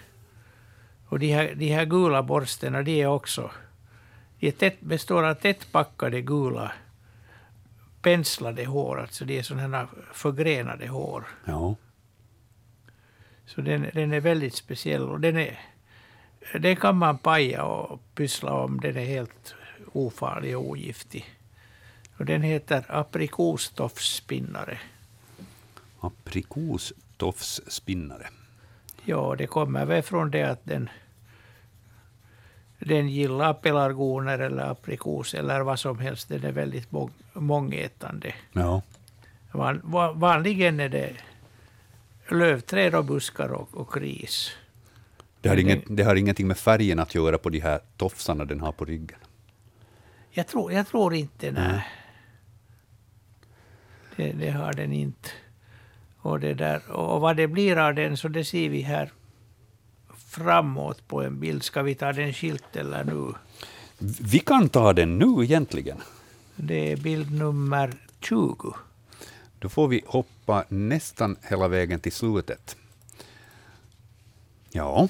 Och de här, de här gula borsterna, de är också de är tätt, består av tätt packade gula penslade hår, alltså de är sådana här förgrenade hår. ja. Så den, den är väldigt speciell och den, är, den kan man paja och pyssla om. Den är helt ofarlig och ogiftig. Och den heter aprikostofsspinnare. Aprikostofsspinnare. Ja, det kommer väl från det att den, den gillar pelargoner eller aprikos eller vad som helst. Den är väldigt mång, mångätande. Ja. Van, va- vanligen är det lövträd och buskar och, och kris. Det, har inget, det har ingenting med färgen att göra på de här tofsarna den har på ryggen. Jag tror, jag tror inte, nej. Nej. Det, det har den inte. Och, det där, och vad det blir av den, så det ser vi här framåt på en bild. Ska vi ta den skilt eller nu? Vi kan ta den nu egentligen. Det är bild nummer 20. Då får vi hoppa nästan hela vägen till slutet. Ja,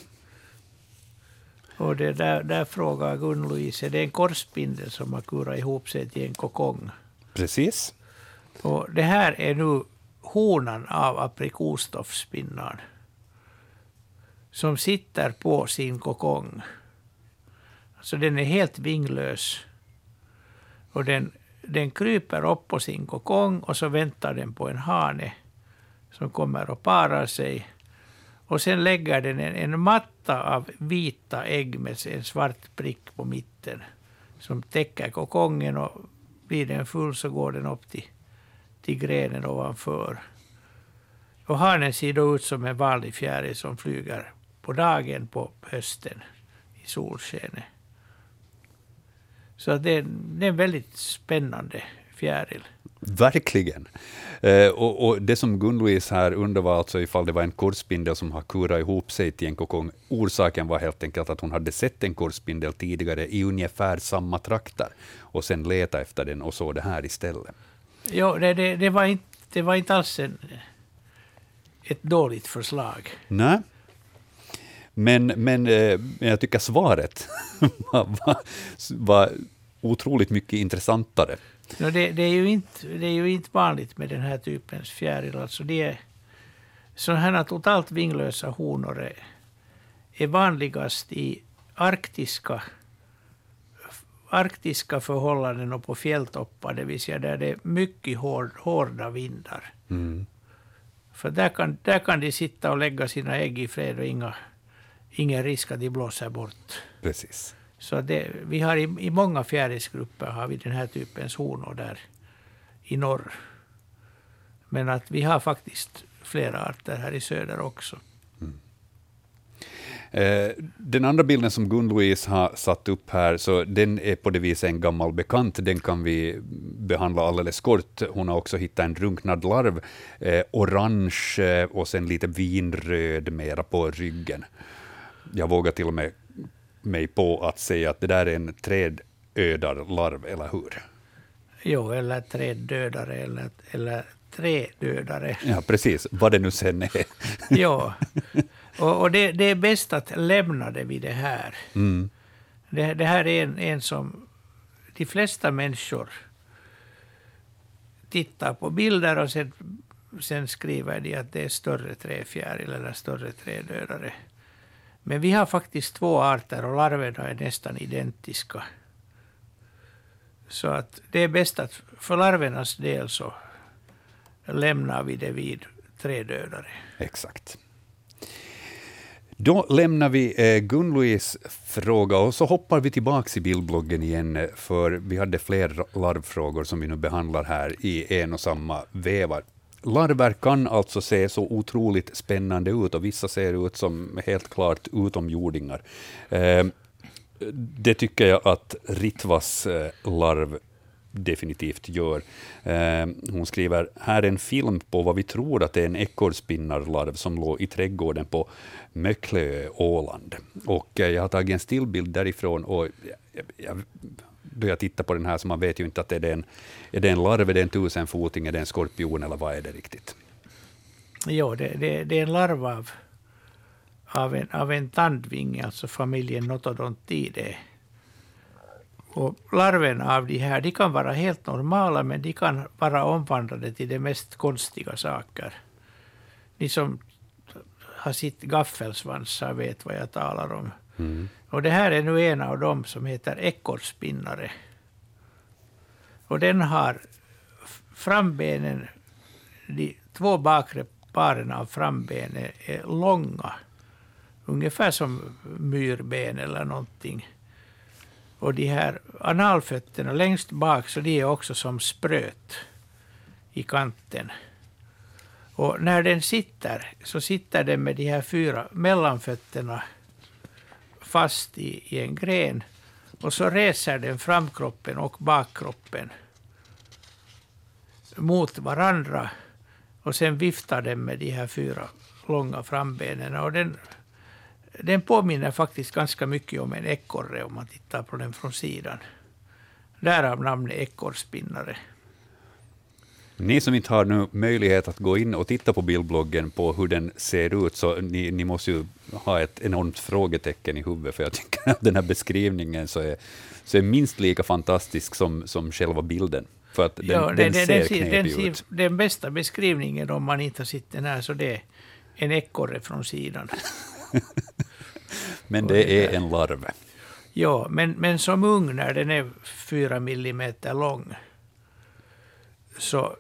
Och det där, där frågar Gun-Louise, det är en korsspindel som har kurat ihop sig till en kokong. precis. Och det här är nu honan av aprikosstoffspinnaren som sitter på sin kokong. Alltså den är helt vinglös. Och den, den kryper upp på sin kokong och så väntar den på en hane som kommer och parar sig. Och sen lägger den en, en matta av vita ägg med en svart prick på mitten som täcker kokongen och blir den full så går den upp till, till grenen ovanför. Och hanen ser då ut som en vanlig fjäril som flyger på dagen på hösten i solskenet. Så det, är- det är en väldigt spännande fjäril. Verkligen. Eh, och, och det som Gun-Louise här undrar var alltså ifall det var en korsspindel som har kurat ihop sig till en kokong. Orsaken var helt enkelt att hon hade sett en korsspindel tidigare i ungefär samma trakter och sen leta efter den och såg det här istället. Jo, det, det, det, var inte, det var inte alls en, ett dåligt förslag. Nej. Men, men, eh, men jag tycker svaret var, var, var otroligt mycket intressantare. No, det, det, är ju inte, det är ju inte vanligt med den här typens fjäril. Alltså det är, sådana här totalt vinglösa honor är, är vanligast i arktiska arktiska förhållanden och på fjälltoppar, det vill säga där det är mycket hård, hårda vindar. Mm. För där kan, där kan de sitta och lägga sina ägg i fred och inga, ingen risk att de blåser bort. Precis. Så det, vi har i, i många fjärilsgrupper har vi den här typens honor där i norr. Men att vi har faktiskt flera arter här i söder också. Eh, Den andra bilden som Gun-Louise har satt upp här, så den är på det viset en gammal bekant. Den kan vi behandla alldeles kort. Hon har också hittat en drunknad larv, eh, orange eh, och sen lite vinröd mera på ryggen. Jag vågar till och med mig på att säga att det där är en trädödarlarv, eller hur? Jo, eller träddödare eller, eller trädödare. Ja, precis. Vad det nu sen är. ja. Och, och det, det är bäst att lämna det vid det här. Mm. Det, det här är en, en som de flesta människor tittar på bilder och sen, sen skriver de att det är större träfjäril eller större trädödare. Men vi har faktiskt två arter och larverna är nästan identiska. Så att det är bäst att för larvernas del så lämnar vi det vid trädödare. Exakt. Då lämnar vi eh, Gun-Louise fråga och så hoppar vi tillbaka i bildbloggen igen, eh, för vi hade fler larvfrågor som vi nu behandlar här i en och samma vevar. Larver kan alltså se så otroligt spännande ut och vissa ser ut som helt klart utomjordingar. Eh, det tycker jag att Ritvas eh, larv definitivt gör. Eh, hon skriver, här är en film på vad vi tror att det är en ekorrspinnarlarv som låg i trädgården på Möcklö, Åland. Och eh, jag har tagit en stillbild därifrån och jag, jag, då jag tittar på den här så man vet ju inte att är det en, är det en larv, är det en tusenfoting, är det en skorpion eller vad är det riktigt? Jo, det, det, det är en larv av, av, en, av en tandvinge, alltså familjen Notodontidae. Och larverna av de här de kan vara helt normala, men de kan vara omvandlade till de mest konstiga saker. Ni som har sitt gaffelsvansar vet vad jag talar om. Mm. Och det här är nu en av dem som heter ekorrspinnare. Och den har frambenen, de två bakre paren av frambenen är långa. Ungefär som myrben eller någonting. Och de här analfötterna längst bak, så de är också som spröt i kanten. Och när den sitter, så sitter den med de här fyra mellanfötterna fast i, i en gren. Och så reser den framkroppen och bakkroppen mot varandra. Och sen viftar den med de här fyra långa frambenen. Och den, den påminner faktiskt ganska mycket om en ekorre om man tittar på den från sidan. Därav namnet ekorrspinnare. Ni som inte har nu möjlighet att gå in och titta på bildbloggen på hur den ser ut, så ni, ni måste ju ha ett enormt frågetecken i huvudet, för jag tycker att den här beskrivningen så är, så är minst lika fantastisk som, som själva bilden. För att den, Ja, den, den, ser den, knepig den, ut. den bästa beskrivningen om man inte har sett den här, så det är en ekorre från sidan. Men det är en larv. Ja, men, men som ung, när den är fyra millimeter lång, så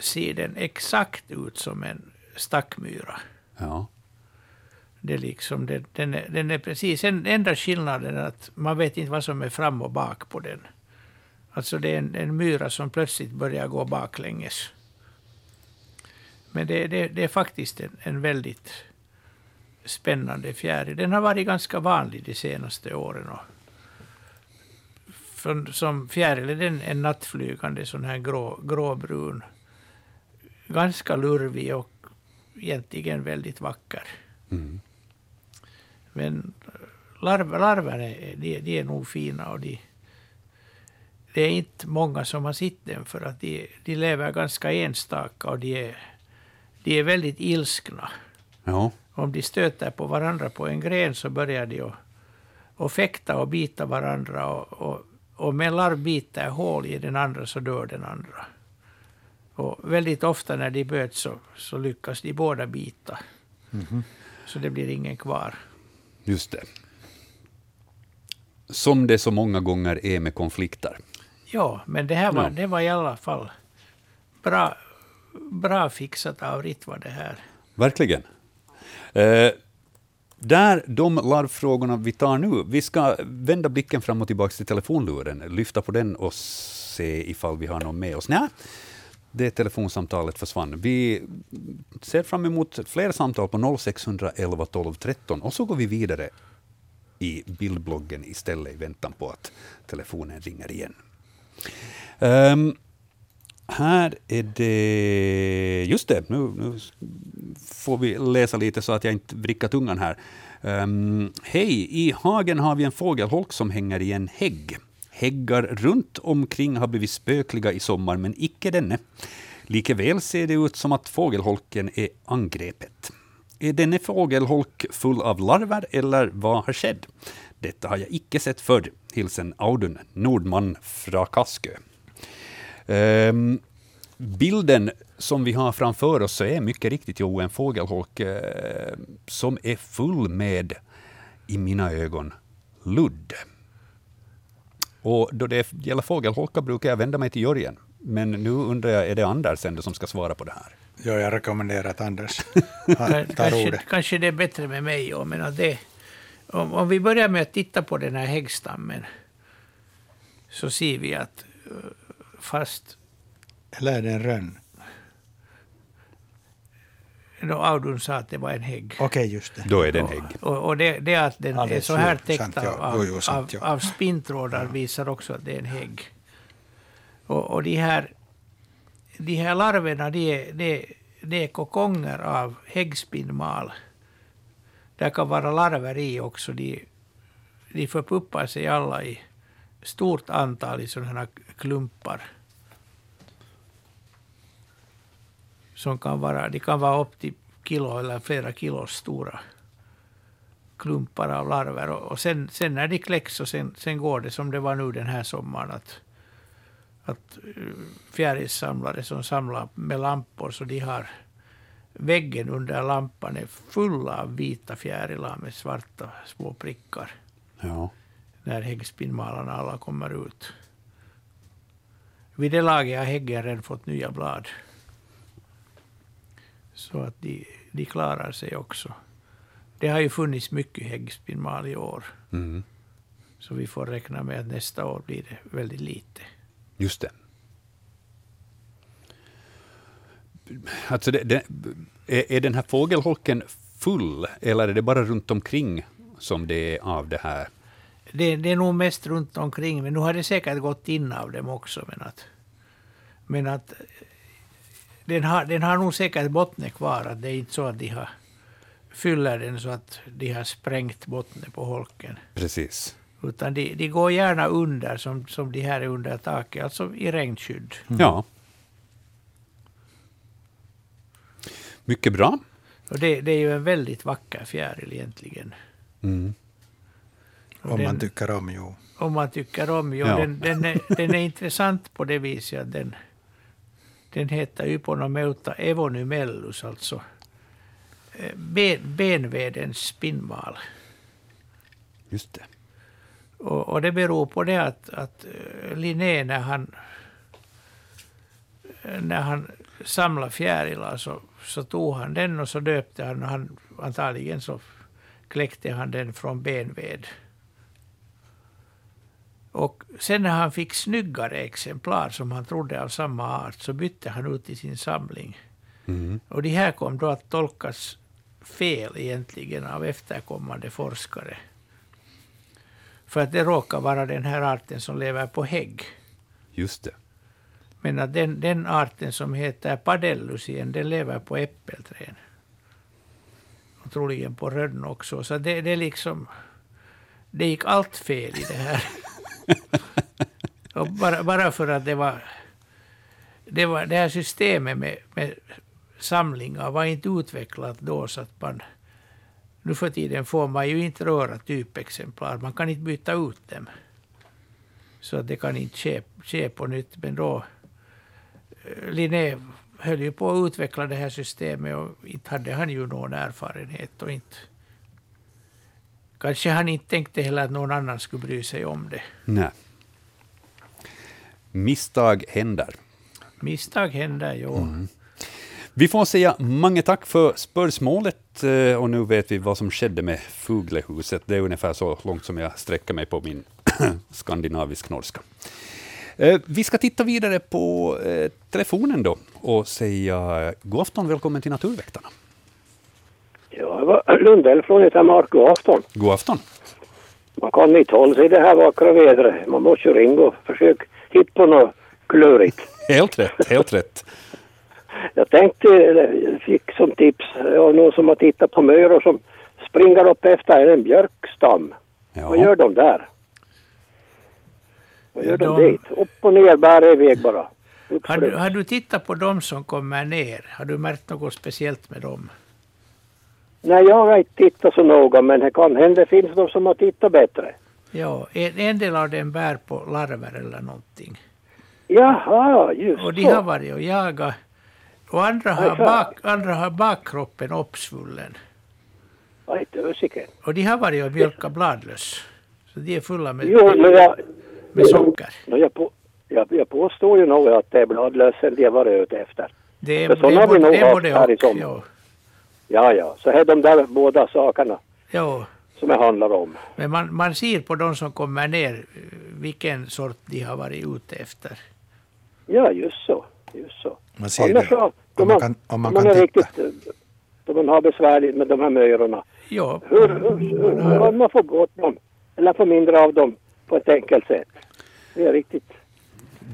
ser den exakt ut som en stackmyra. Ja. Det är liksom, den, den, är, den är precis, en, enda skillnaden är att man vet inte vad som är fram och bak på den. Alltså det är en, en myra som plötsligt börjar gå baklänges. Men det, det, det är faktiskt en, en väldigt spännande fjäril. Den har varit ganska vanlig de senaste åren. Och för, som fjäril är den en nattflygande sån här grå, gråbrun. Ganska lurvig och egentligen väldigt vacker. Mm. Men larv, larverna är, de, de är nog fina och de, det är inte många som har sett dem för att de, de lever ganska enstaka och de är, de är väldigt ilskna. Ja. Om de stöter på varandra på en gren så börjar de att, att fäkta och bita varandra. Och, och, och om en larv biter hål i den andra så dör den andra. Och väldigt ofta när de möts så, så lyckas de båda bita. Så det blir ingen kvar. Just det. som det så många gånger är med konflikter. Ja, men det här var, Ja. det var i alla fall bra, bra fixat av Ritva det här. Verkligen. Eh, där de larvfrågorna vi tar nu, vi ska vända blicken fram och tillbaka till telefonluren, lyfta på den och se ifall vi har någon med oss. Nej, det telefonsamtalet försvann. Vi ser fram emot fler samtal på 0611 12 13 och så går vi vidare i bildbloggen istället i väntan på att telefonen ringer igen. Um, här är det... Just det, nu, nu får vi läsa lite så att jag inte vrickar tungan här. Um, Hej, i hagen har vi en fågelholk som hänger i en hägg. Häggar runt omkring har blivit spökliga i sommar, men icke denne. Likeväl ser det ut som att fågelholken är angrepet. Är denne fågelholk full av larver eller vad har skett? Detta har jag icke sett förr. Hilsen Audun Nordman fra Kaskö. Um, bilden som vi har framför oss så är mycket riktigt jo, en fågelholk uh, som är full med, i mina ögon, ludd. Och då det gäller fågelholkar brukar jag vända mig till Jörgen. Men nu undrar jag, är det Anders ändå som ska svara på det här? Ja, jag rekommenderar att Anders tar Kanske, ordet. kanske det är bättre med mig. Ja, men att det, om, om vi börjar med att titta på den här häggstammen så ser vi att eh, fast Eller är det en rönn? Då Audun sa att det var en hägg. Okej, just det. Då är det en hägg. Och, och det, det att den är Alldeles så här täckt ja. av, Jo, jo, sant, av, ja. av spinntrådar visar också att det är en hägg. Och, och de, här, de här larverna, de är, det, det är kokonger av häggspinnmal. Där kan vara larver i också. De, de förpuppar sig alla i stort antal i sådana här klumpar. Som kan vara, de kan vara upp till kilo eller flera kilos stora klumpar av larver. Och, och sen, sen när de kläcks och sen, sen går det som det var nu den här sommaren. Att, att eh, fjärilssamlare som samlar med lampor så de har väggen under lampan är full av vita fjärilar med svarta små prickar Ja. när häggspinnmalarna alla kommer ut. Vid det laget har häggen redan fått nya blad. Så att de, de klarar sig också. Det har ju funnits mycket häggspinnmal i år. Mm. Så vi får räkna med att nästa år blir det väldigt lite. Just det. Alltså det, det, är, är den här fågelholken full, eller är det bara runt omkring som det är av det här? Det, det är nog mest runt omkring, men nu har det säkert gått in av dem också. Men att, men att den, har, den har nog säkert botten kvar. Att det är inte så att de har fyller den så att de har sprängt botten på holken. Precis. Utan de, de går gärna under, som, som de här är under taket, alltså i regnskydd. Ja. Mycket bra. Och det, det är ju en väldigt vacker fjäril egentligen. Mm. Om man den- tycker om, jo. om man tycker om. Jo, Ja. den, den, är, den är intressant på det viset att den, den heter Yponomeuta evonymellus, alltså eh, ben, benvedens spinnmal. Just det. Och, och det beror på det att, att eh, Linné när han, när han samlade fjärilar så, så tog han den och så döpte han, han antagligen så kläckte han den från benved. Och sen när han fick snyggare exemplar som han trodde av samma art så bytte han ut i sin samling. Mm. Och de här kom då att tolkas fel egentligen av efterkommande forskare. För att det råkar vara den här arten som lever på hägg. Just det. Men att den, den arten som heter padellusien, den lever på äppelträd. Och troligen på rönn också. Så det, det liksom... Det gick allt fel i det här. Och bara, bara för att det var... Det, var, det här systemet med, med samlingar var inte utvecklat då så att man... Nu för tiden får man ju inte röra typexemplar. Man kan inte byta ut dem. Så att det kan inte ske, ske på nytt. Men då... Eh, Linné höll ju på att utveckla det här systemet och inte hade han ju någon erfarenhet och inte kanske han inte tänkte heller att någon annan skulle bry sig om det. Nej. Misstag händer. Misstag händer, jo. Mm. Vi får säga många tack för spörsmålet eh, och nu vet vi vad som skedde med Fuglehuset. Det är ungefär så långt som jag sträcker mig på min skandinavisk-norska. Eh, vi ska titta vidare på eh, telefonen då och säga god afton, välkommen till Naturväktarna. Ja, det var Lundell från Etamark. God afton. God afton. Man kan inte hålla sig i det här vackra vädret. Man måste ju ringa och försöka hitta på något klurigt. Helt rätt, helt rätt. Jag tänkte, eller fick som tips av någon som har tittat på myror som springer upp efter en björkstam. Vad Ja. gör de där? Vad gör de, De- dit? Upp och ner, bär iväg bara. Har du, har du tittat på dem som kommer ner? Har du märkt något speciellt med dem? Nej, jag har inte tittat så noga men det kan hända det finns de som har tittat bättre. Ja, en, en del av dem bär på larver eller någonting. Jaha, just Och de så. har varit och jagat. Och andra har, bak, andra har bakkroppen uppsvullen. Aj. Och de har varit och mjölkat bladlöss. Så de är fulla med, Jo, men jag, med socker. No, jag, på, jag, jag påstår ju nog att det är bladlössen de har varit ute efter. Det är, det är, både, det är både och. Ja, ja, så är de där båda sakerna jo. som det handlar om. Men man, man ser på de som kommer ner vilken sort de har varit ute efter. Ja, just så. Just så. Man ser Annars det. så, Om man kan, om man man kan är titta. riktigt, då man har besvärligt med de här myrorna. Jo, Hur, hur, hur kan man få bort dem? Eller få mindre av dem på ett enkelt sätt? Det är riktigt.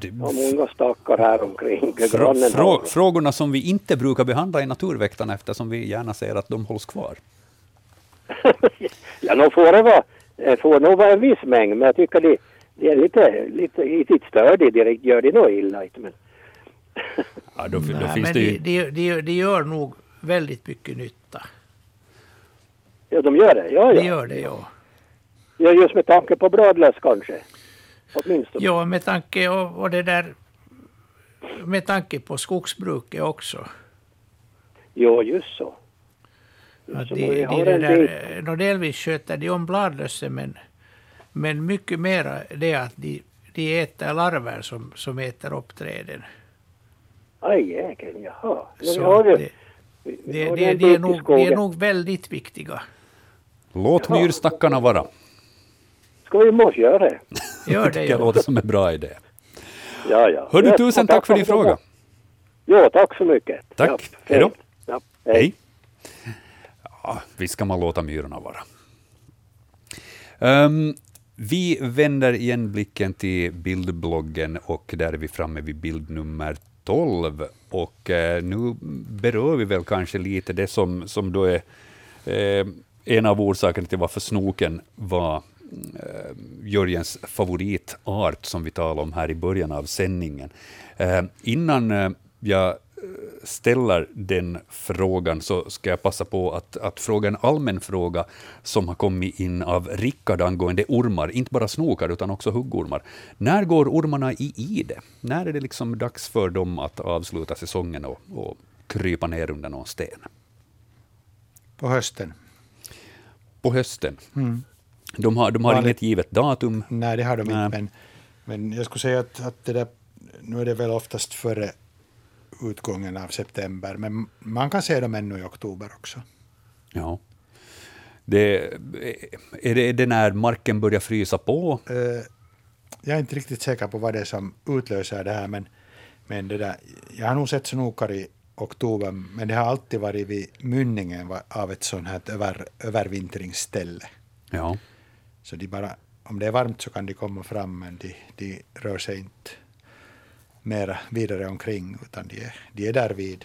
Det- har många stackar här omkring. Frå, frå, frågorna som vi inte brukar behandla i Naturväktarna eftersom vi gärna ser att de hålls kvar. ja, nog får det vara. Det får nog vara en viss mängd, men jag tycker det, det är lite, lite, lite störigt direkt. Gör det nog illa inte, men Ja, då, då nej, finns men det de, ju... de, de, de gör nog väldigt mycket nytta. ja, de gör det. Ja, De ja. gör det, ja. ja just med tanke på bladlöss kanske. Åtminstone. Ja, med tanke och, och det där med tanke på skogsbruket också. Jo, just så. Så de, de, har det där, nå, delvis sköter de om bladlössen men, men mycket mera det att de, de äter larver som, som äter upp träden. Aj, jäkeln, jaha. Men Så har det, det, det, det, är nog, de är nog väldigt viktiga. Låt myrstackarna vara. Ska vi måste göra det? Gör det, tycker jag ja. låter som en bra idé. Ja, ja. Hör du, Ja, tusen och tack för din fråga. Jo, tack så mycket. Tack. Ja, Hej då. Ja, Hej. Ja, visst ska man låta myrorna vara. Ehm, vi vänder igen blicken till bildbloggen och där är vi framme vid bild nummer 12. Och eh, nu berör vi väl kanske lite det som, som då är eh, en av orsakerna till varför snoken var Jörgens favoritart som vi talade om här i början av sändningen. Eh, innan eh, jag eh, ställer den frågan så ska jag passa på att, att fråga en allmän fråga som har kommit in av Rickard angående ormar, inte bara snokar utan också huggormar. När går ormarna i ide? När är det liksom dags för dem att avsluta säsongen och, och krypa ner under någon sten? På hösten. På hösten. Mm. De har, de har Vanligt- inget givet datum. Nej, det har de Nej. inte. Men, men jag skulle säga att, att det där, nu är det väl oftast före utgången av september, men man kan se dem ännu i oktober också. Ja. Det, är, det, är det när marken börjar frysa på? Eh, jag är inte riktigt säker på vad det är som utlöser det här, men, men det där, jag har nog sett snokar i oktober, men det har alltid varit vid mynningen av ett sånt här över, övervintringsställe. Ja. Så de bara, om det är varmt så kan de komma fram, men de, de rör sig inte mera vidare omkring, utan de är, de är där vid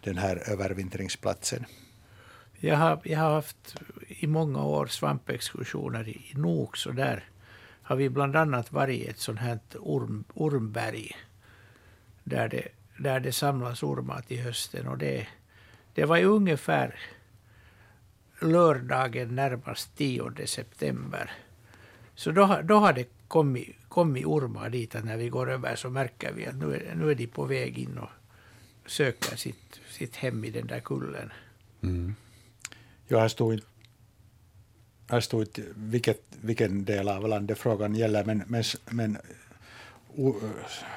den här övervintringsplatsen. Jag har, jag har haft i många år svampexkursioner i, i Nox och där har vi bland annat varit i ett sånt här orm, ormberg där det, där det samlas ormar till hösten. Och det, det var ju ungefär lördagen närmast 10 september. Så då, har- då har det kommit, kommit ormar dit att när vi går över så märker vi att nu är, nu är de på väg in och söker sitt, sitt hem i den där kullen. Mm. Jag har stod, här stod inte vilket, vilken del av landet frågan gäller, men, men, men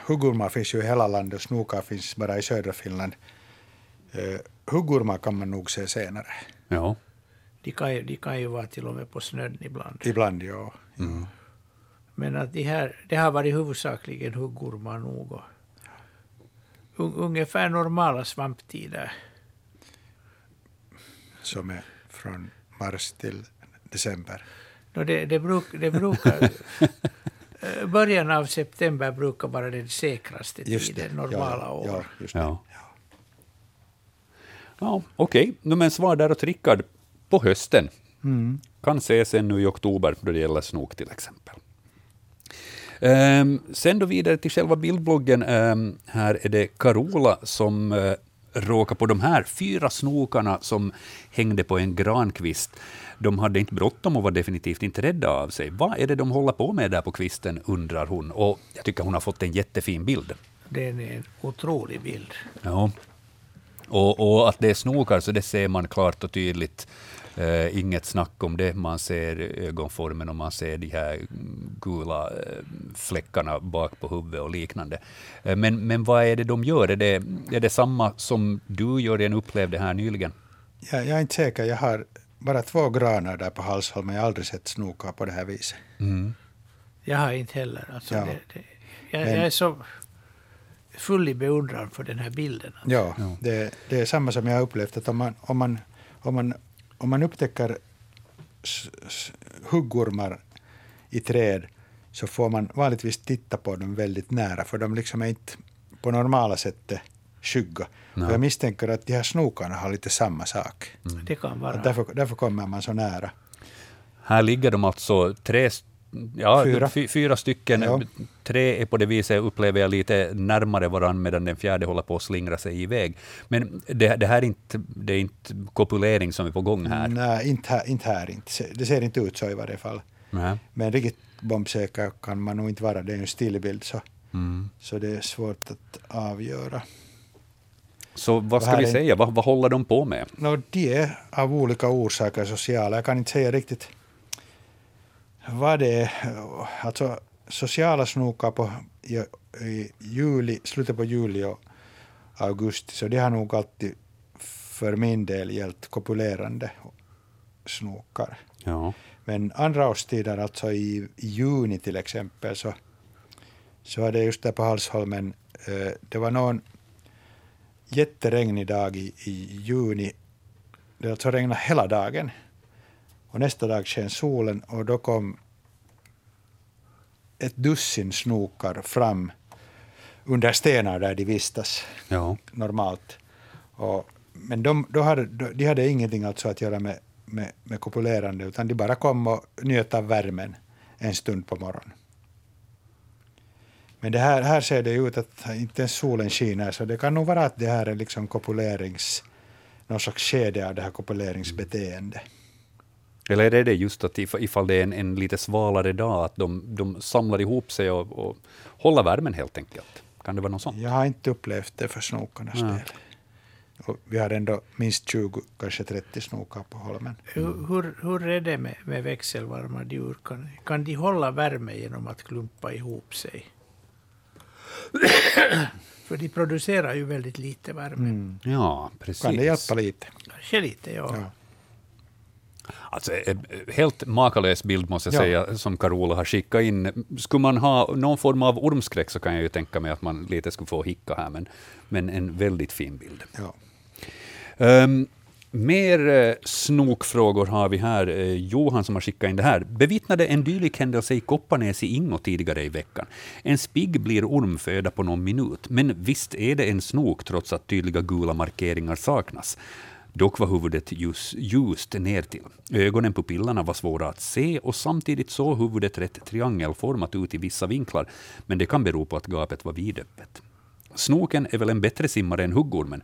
huggormar finns ju i hela landet och snokar finns bara i södra Finland. Uh, huggormar kan man nog se senare. Ja. De kan, ju, de kan ju vara till och med på snön ibland. Ibland, ja. Men att de här, det har varit huvudsakligen huggormar nog. Och un, ungefär normala svamptider. Som är från mars till december. No, det, det, bruk, det brukar... eh, början av september brukar vara den säkraste tiden, normala ja, år. Ja, just det. Ja. Ja, Okej, okay. men svar där åt Rickard. På hösten. Kan ses ännu i oktober då det gäller snok till exempel. Ehm, sen då vidare till själva bildbloggen. Ehm, här är det Carola som uh, råkar på de här fyra snokarna som hängde på en grankvist. De hade inte bråttom och var definitivt inte rädda av sig. Vad är det de håller på med där på kvisten, undrar hon. Och jag tycker hon har fått en jättefin bild. Det är en otrolig bild. Ja. Och, och att det är snokar, så det ser man klart och tydligt. Eh, inget snack om det. Man ser ögonformen och man ser de här gula eh, fläckarna bak på huvudet och liknande. Eh, men, men vad är det de gör? Är det, är det samma som du, Jörgen, upplevde här nyligen? Jag, jag är inte säker. Jag har bara två granar där på Halsholmen. Jag har aldrig sett snokar på det här viset. Jag har inte heller. Alltså Ja. det, det, jag, Men- jag är så full i beundran för den här bilden. Ja, Det, det är samma som jag har upplevt. Att om, man, om, man, om, man, om man upptäcker huggormar i träd så får man vanligtvis titta på dem väldigt nära, för de liksom är inte på normala sättet skygga. Jag misstänker att de här snokarna har lite samma sak. Det kan vara. Därför, därför kommer man så nära. Här ligger de alltså tre, ja, Fyra. fyra. fyra stycken. Ja. Tre är på det viset, upplever jag, lite närmare varann, medan den fjärde håller på att slingra sig iväg. Men det, det här är inte, det är inte kopulering som är på gång här. Nej, inte här, inte här. Inte. Det ser inte ut så i varje fall. Nej. Men riktigt bombsäker kan man nog inte vara. Det är en stillbild, så, Mm. så det är svårt att avgöra. Så vad ska vi är- säga? Vad, vad håller de på med? No, de är av olika orsaker sociala. Jag kan inte säga riktigt vad det är. Alltså, sociala snokar på i, i juli, slutet på juli och augusti, så det har nog alltid för min del gällt kopulerande snokar. Ja. Men andra årstider, alltså i, i juni till exempel, så, så var det just där på Halsholmen, eh, det var någon jätteregnig dag i, i juni. Det alltså regnade hela dagen. Och nästa dag sken solen och då kom ett dussin snokar fram under stenar där de vistas ja. normalt. Och, men de, då hade, de, de hade ingenting alltså att göra med, med, med kopulerande, utan de bara kom och njöt av värmen en stund på morgonen. Men det här, här ser det ut att inte ens solen skiner, så det kan nog vara att det här är liksom kopulerings, någon slags skede av det här kopuleringsbeteendet. Eller är det just att if- ifall det är en, en lite svalare dag, att de, de samlar ihop sig och, och håller värmen helt enkelt? Kan det vara något sånt? Jag har inte upplevt det för snokarnas Nej. del. Och vi har ändå minst 20, kanske 30 snokar på holmen. Hur, hur, hur är det med, med växelvarma djur? Kan, kan de hålla värme genom att klumpa ihop sig? För de producerar ju väldigt lite värme. Ja, precis. Kan det hjälpa lite? Kanske lite, ja. Ja. Alltså, eh, helt makalös bild måste jag Ja. säga, som Carola har skickat in. Skulle man ha någon form av ormskräck så kan jag ju tänka mig att man lite skulle få hicka här, men, men en väldigt fin bild. Ja. Um, mer eh, snokfrågor har vi här. Eh, Johan som har skickat in det här. Bevittnade en dylik händelse i Kopparnäs i Ingo tidigare i veckan. En spigg blir ormföda på någon minut, men visst är det en snok trots att tydliga gula markeringar saknas. Dock var huvudet ljus, ljust ner till. Ögonen, pupillerna var svåra att se och samtidigt såg huvudet rätt triangelformat ut i vissa vinklar, men det kan bero på att gapet var vidöppet. Snoken är väl en bättre simmare än huggormen.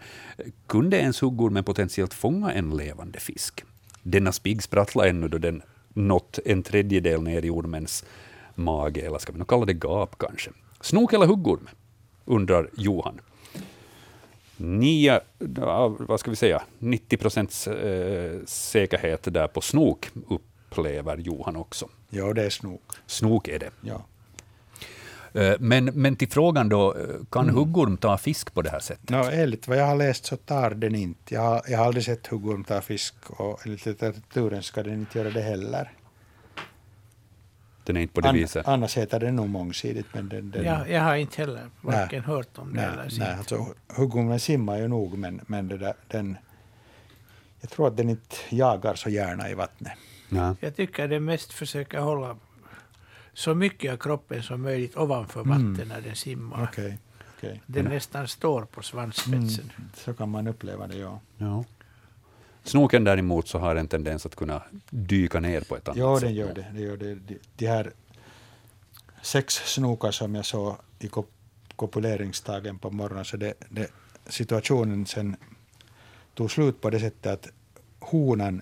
Kunde ens huggormen potentiellt fånga en levande fisk? Denna spigg sprattlade ännu då den nått en tredjedel ner i ormens mage, eller ska vi nog kalla det gap kanske. Snok eller huggorm? undrar Johan. Nio, ja, vad ska vi säga, 90 procents eh, säkerhet där på snok upp, upplever Johan också. Ja, det är snok. Snok är det. Ja. Eh, Men, men till frågan då, kan huggorm ta fisk på det här sättet? Nå, enligt vad jag har läst så tar den inte. Jag har, jag har aldrig sett huggorm ta fisk och enligt litteraturen ska den inte göra det heller. Den är inte på det An, viset. annars heter den nog mångsidigt. Men den, den, Jag, jag har inte heller varken Nej. hört om det nej, eller nej, alltså, huggormen simmar ju nog, men, men det där, den, jag tror att den inte jagar så gärna i vattnet. Ja. Jag tycker det mest försöker hålla så mycket av kroppen som möjligt ovanför vatten när den simmar. Okej, okej. Den nästan står på svansspetsen. Så kan man uppleva det, ja. Ja. Snoken däremot så har en tendens att kunna dyka ner på ett annat Ja, sätt. den gör det. det, gör det. De, här sex snokar som jag såg i kop kopuleringsdagen på morgonen, så det, det, situationen sen tog slut på det sättet att honan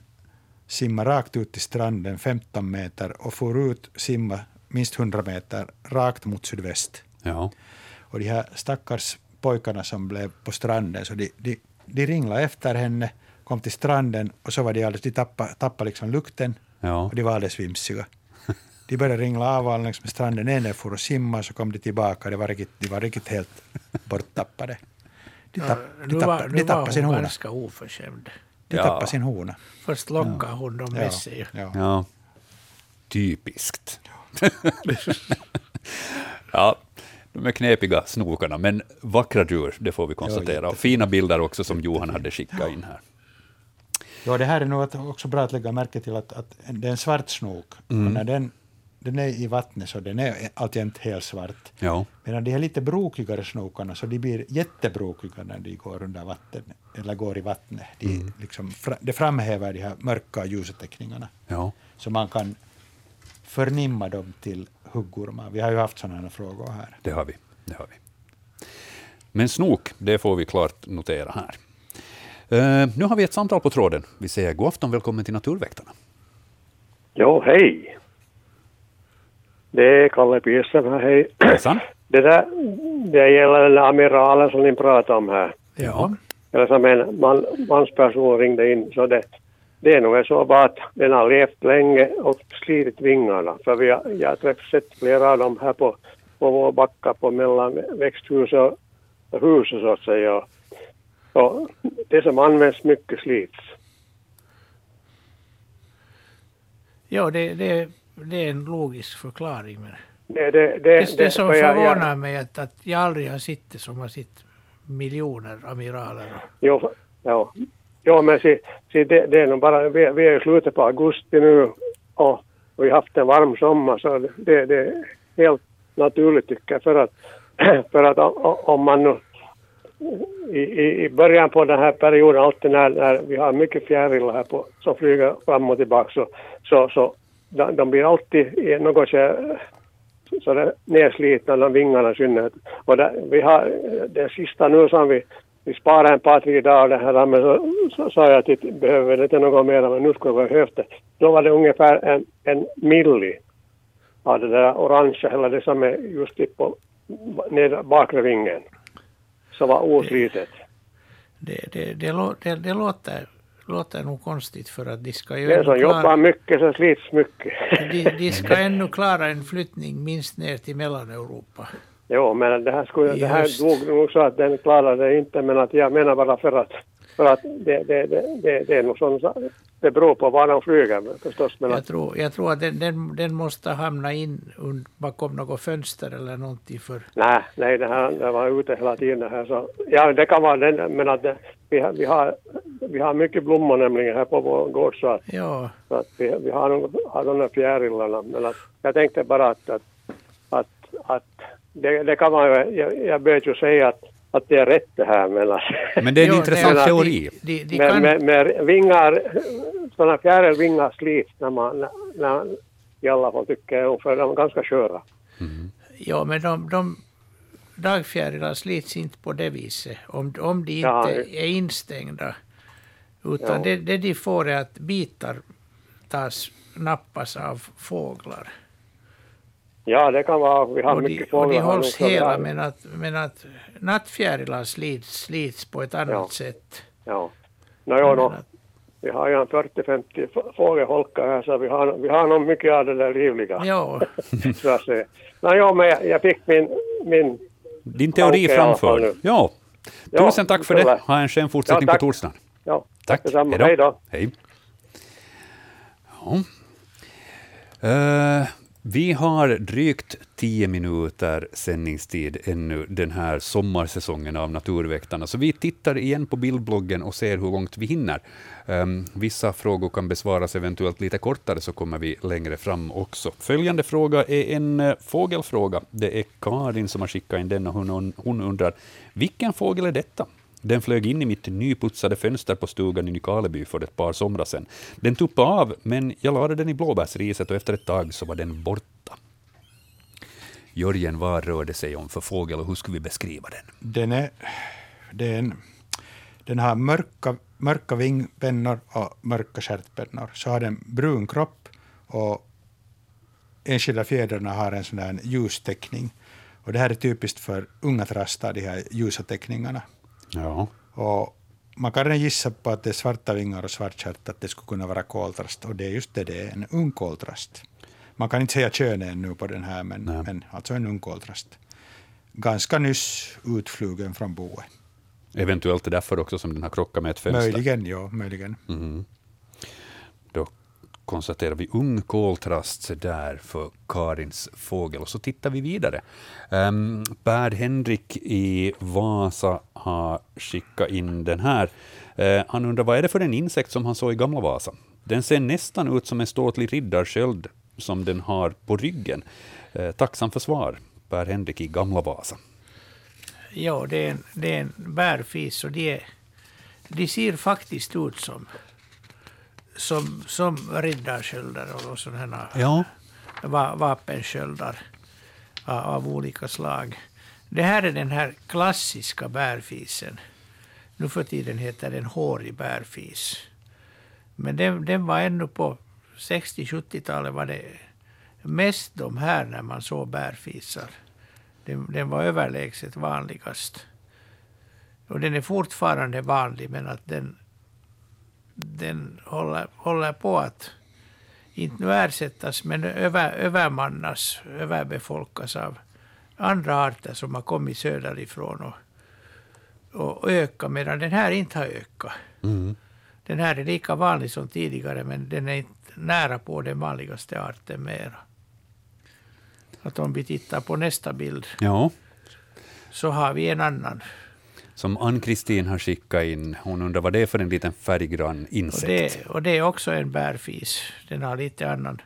simmar rakt ut till stranden 15 meter och får ut simma minst 100 meter rakt mot sydväst. Ja. Och de här stackars pojkarna som blev på stranden, så de, de, de ringlade efter henne, kom till stranden och så var de alldeles, de tappade, tappade liksom lukten Ja. och de var alldeles vimsiga. De började ringla av längs med stranden, en for och simma, så kom de tillbaka, de var riktigt, de var riktigt helt borttappade. De, tapp, Ja, de, tappade, var, de tappade sin hon hona. ganska oförskämd. De Ja. tappade sin hona. Först lockade hon dem med Ja, sig. ja. ja. Typiskt. ja, de är knepiga snokarna, men vackra djur, det får vi konstatera. och fina bilder också som Johan hade skickat in här. Ja, det här är nog också bra att lägga märke till att, att det är en svart snok. Mm. Och när den, den är i vattnet så den är alltjämt helt svart. Ja. Medan de här lite brokigare snokarna, så de blir jättebrokiga när de går under vatten, eller går i vattnet. De, Mm. liksom, det framhäver de här mörka ljusteckningarna. Ja. Så man kan förnimma dem till huggormar. Vi har ju haft sådana här frågor här. Det har vi. Det har vi. Men snok, det får vi klart notera här. Eh, nu har vi ett samtal på tråden. Vi säger god afton, välkommen till Naturväktarna. Jo, hej. Det är Kalle Piesen här, hej. Hejsan. Det där, det gäller den amiralen som ni pratade om här. Ja. Eller som en man, mansperson ringde in, så det, det är nog så bara att den har levt länge och slitit vingarna. För vi har, jag har sett flera av dem här på, på vår backa på mellan växthus och huset så att säga. Och det som används mycket slits. Ja, det, det, det är en logisk förklaring. Men Det, det, det, det, som för jag- förvånar mig är att, att jag aldrig har sett det som har sett miljoner amiraler. Jo, ja. Jo, men se, se det, det är nog bara, vi, vi är i slutet på augusti nu och, och vi har haft en varm sommar så det, det är helt naturligt tycker jag för att, för att om man nu i, i, i början på den här perioden, alltid när, när vi har mycket fjärilar här på, som flyger fram och tillbaka så, så, så de, de blir alltid i något skede så det nedslitna, de vingarna i synnerhet. Och det, vi har det sista nu som vi, vi sparar en par, tre dagar det här, men så, så sa jag att det behöver inte något mer, men nu skulle vi behövt det. Då var det ungefär en, en milli av det där orangea, eller det som är just på nedre bakre vingen, som var oslitet. Det, det, det, det, det låter, låter nog konstigt för att de ska ju Den som jobbar klara, mycket så slits mycket. de, de ska ännu klara en flyttning minst ner till Mellaneuropa. Jo, men det här, skulle, det här dog nog så att den klarade det inte, men att jag menar bara för att, för att det, det, det, det, är nog sån, det beror på var de flyger förstås. Men Jag tror, jag tror att den, den, den måste hamna in bakom något fönster eller någonting för nej, nej, det här det var ute hela tiden här så, ja det kan vara den, men att det, vi, har, vi, har, vi har mycket blommor nämligen här på vår gård så att, ja, så att vi, vi har, nog- har de där fjärilarna, men att, jag tänkte bara att, att, att, att det, det kan man jag, jag bör ju säga att, att det är rätt det här men Men det är en Jo, intressant de- teori. De, de Men kan, med, med vingar, sådana fjärilvingar slits när man, när, när, i alla fall tycker jag, för de är ganska sköra. ja, men de, de dagfjärilar slits inte på det viset om, om de inte Ja, är instängda. Utan Ja. det, det de får är att bitar tas, nappas av fåglar. Ja, det kan vara, vi har Och de, mycket och de fåglar hålls hela, men att, men att nattfjärilar slits, slits på ett annat Ja. sätt. Ja. No, jo, no, att- vi har ju en 40-50 fågelholkar här så vi har, vi har nog mycket av det där livliga. Ja, Så att säga. Nej, ja, men jag, jag fick min, min Din teori nu. Ja. Tusen tack för det. Ha en skön fortsättning Ja, på torsdagen. ja, Tack. detsamma. Hej Hej då. Hej. Ja. Eh, vi har drygt tio minuter sändningstid ännu den här sommarsäsongen av Naturväktarna, så vi tittar igen på bildbloggen och ser hur långt vi hinner. Um, vissa frågor kan besvaras eventuellt lite kortare, så kommer vi längre fram också. Följande fråga är en uh, fågelfråga. Det är Karin som har skickat in den och hon, hon undrar, vilken fågel är detta? Den flög in i mitt nyputsade fönster på stugan i Nykarleby för ett par somrar sedan. Den tuppade av, men jag lade den i blåbärsriset och efter ett tag så var den borta. Jörgen, vad rör det sig om för fågel och hur skulle vi beskriva den? Den, är, det är en, den har mörka, mörka vingpennor och mörka stjärtpennor. Så har den brun kropp och enskilda fjädrarna har en sån där ljusteckning. Och det här är typiskt för unga trastar, de här ljusa teckningarna. Ja. Och man kan redan gissa på att det är svarta vingar och svart stjärt, att det skulle kunna vara koltrast. Och det är just det, det är en ung koltrast. Man kan inte säga kön ännu på den här, men, Nej. men alltså en ung koltrast. Ganska nyss utflugen från boet. Eventuellt är det därför också som den har krockat med ett fönster. Möjligen, ja, möjligen. Mhm. Konstaterar vi ung koltrast där för Karins fågel. Och så tittar vi vidare. Ehm, um, Per-Henrik i Vasa har skickat in den här. Uh, han undrar vad är det för en insekt som han såg i Gamla Vasa? Den ser nästan ut som en ståtlig riddarsköld som den har på ryggen. Uh, tacksam för svar. Per-Henrik i Gamla Vasa. ja det, är en, det är en bärfis och de, är, de ser faktiskt ut som, som, som riddarsköldar och sådana Ja. va, vapensköldar av, av olika slag. Det här är den här klassiska bärfisen. Nu för tiden heter den hårig bärfis. Men den, den var ännu på 60-70-talet var det mest de här när man såg bärfisar. Den, den var överlägset vanligast. Och den är fortfarande vanlig men att den, den håller, håller på att inte nu ersättas men över, övermannas, överbefolkas av andra arter som har kommit söderifrån och, och öka medan den här inte har ökat. Mm. Den här är lika vanlig som tidigare men den är inte nära på den vanligaste arten mera. Att om vi tittar på nästa bild ja. så har vi en annan. Som Ann-Kristin har skickat in. Hon undrar vad det är för en liten färggrann Och insekt. det, och det är också en bärfis. Den har lite annan,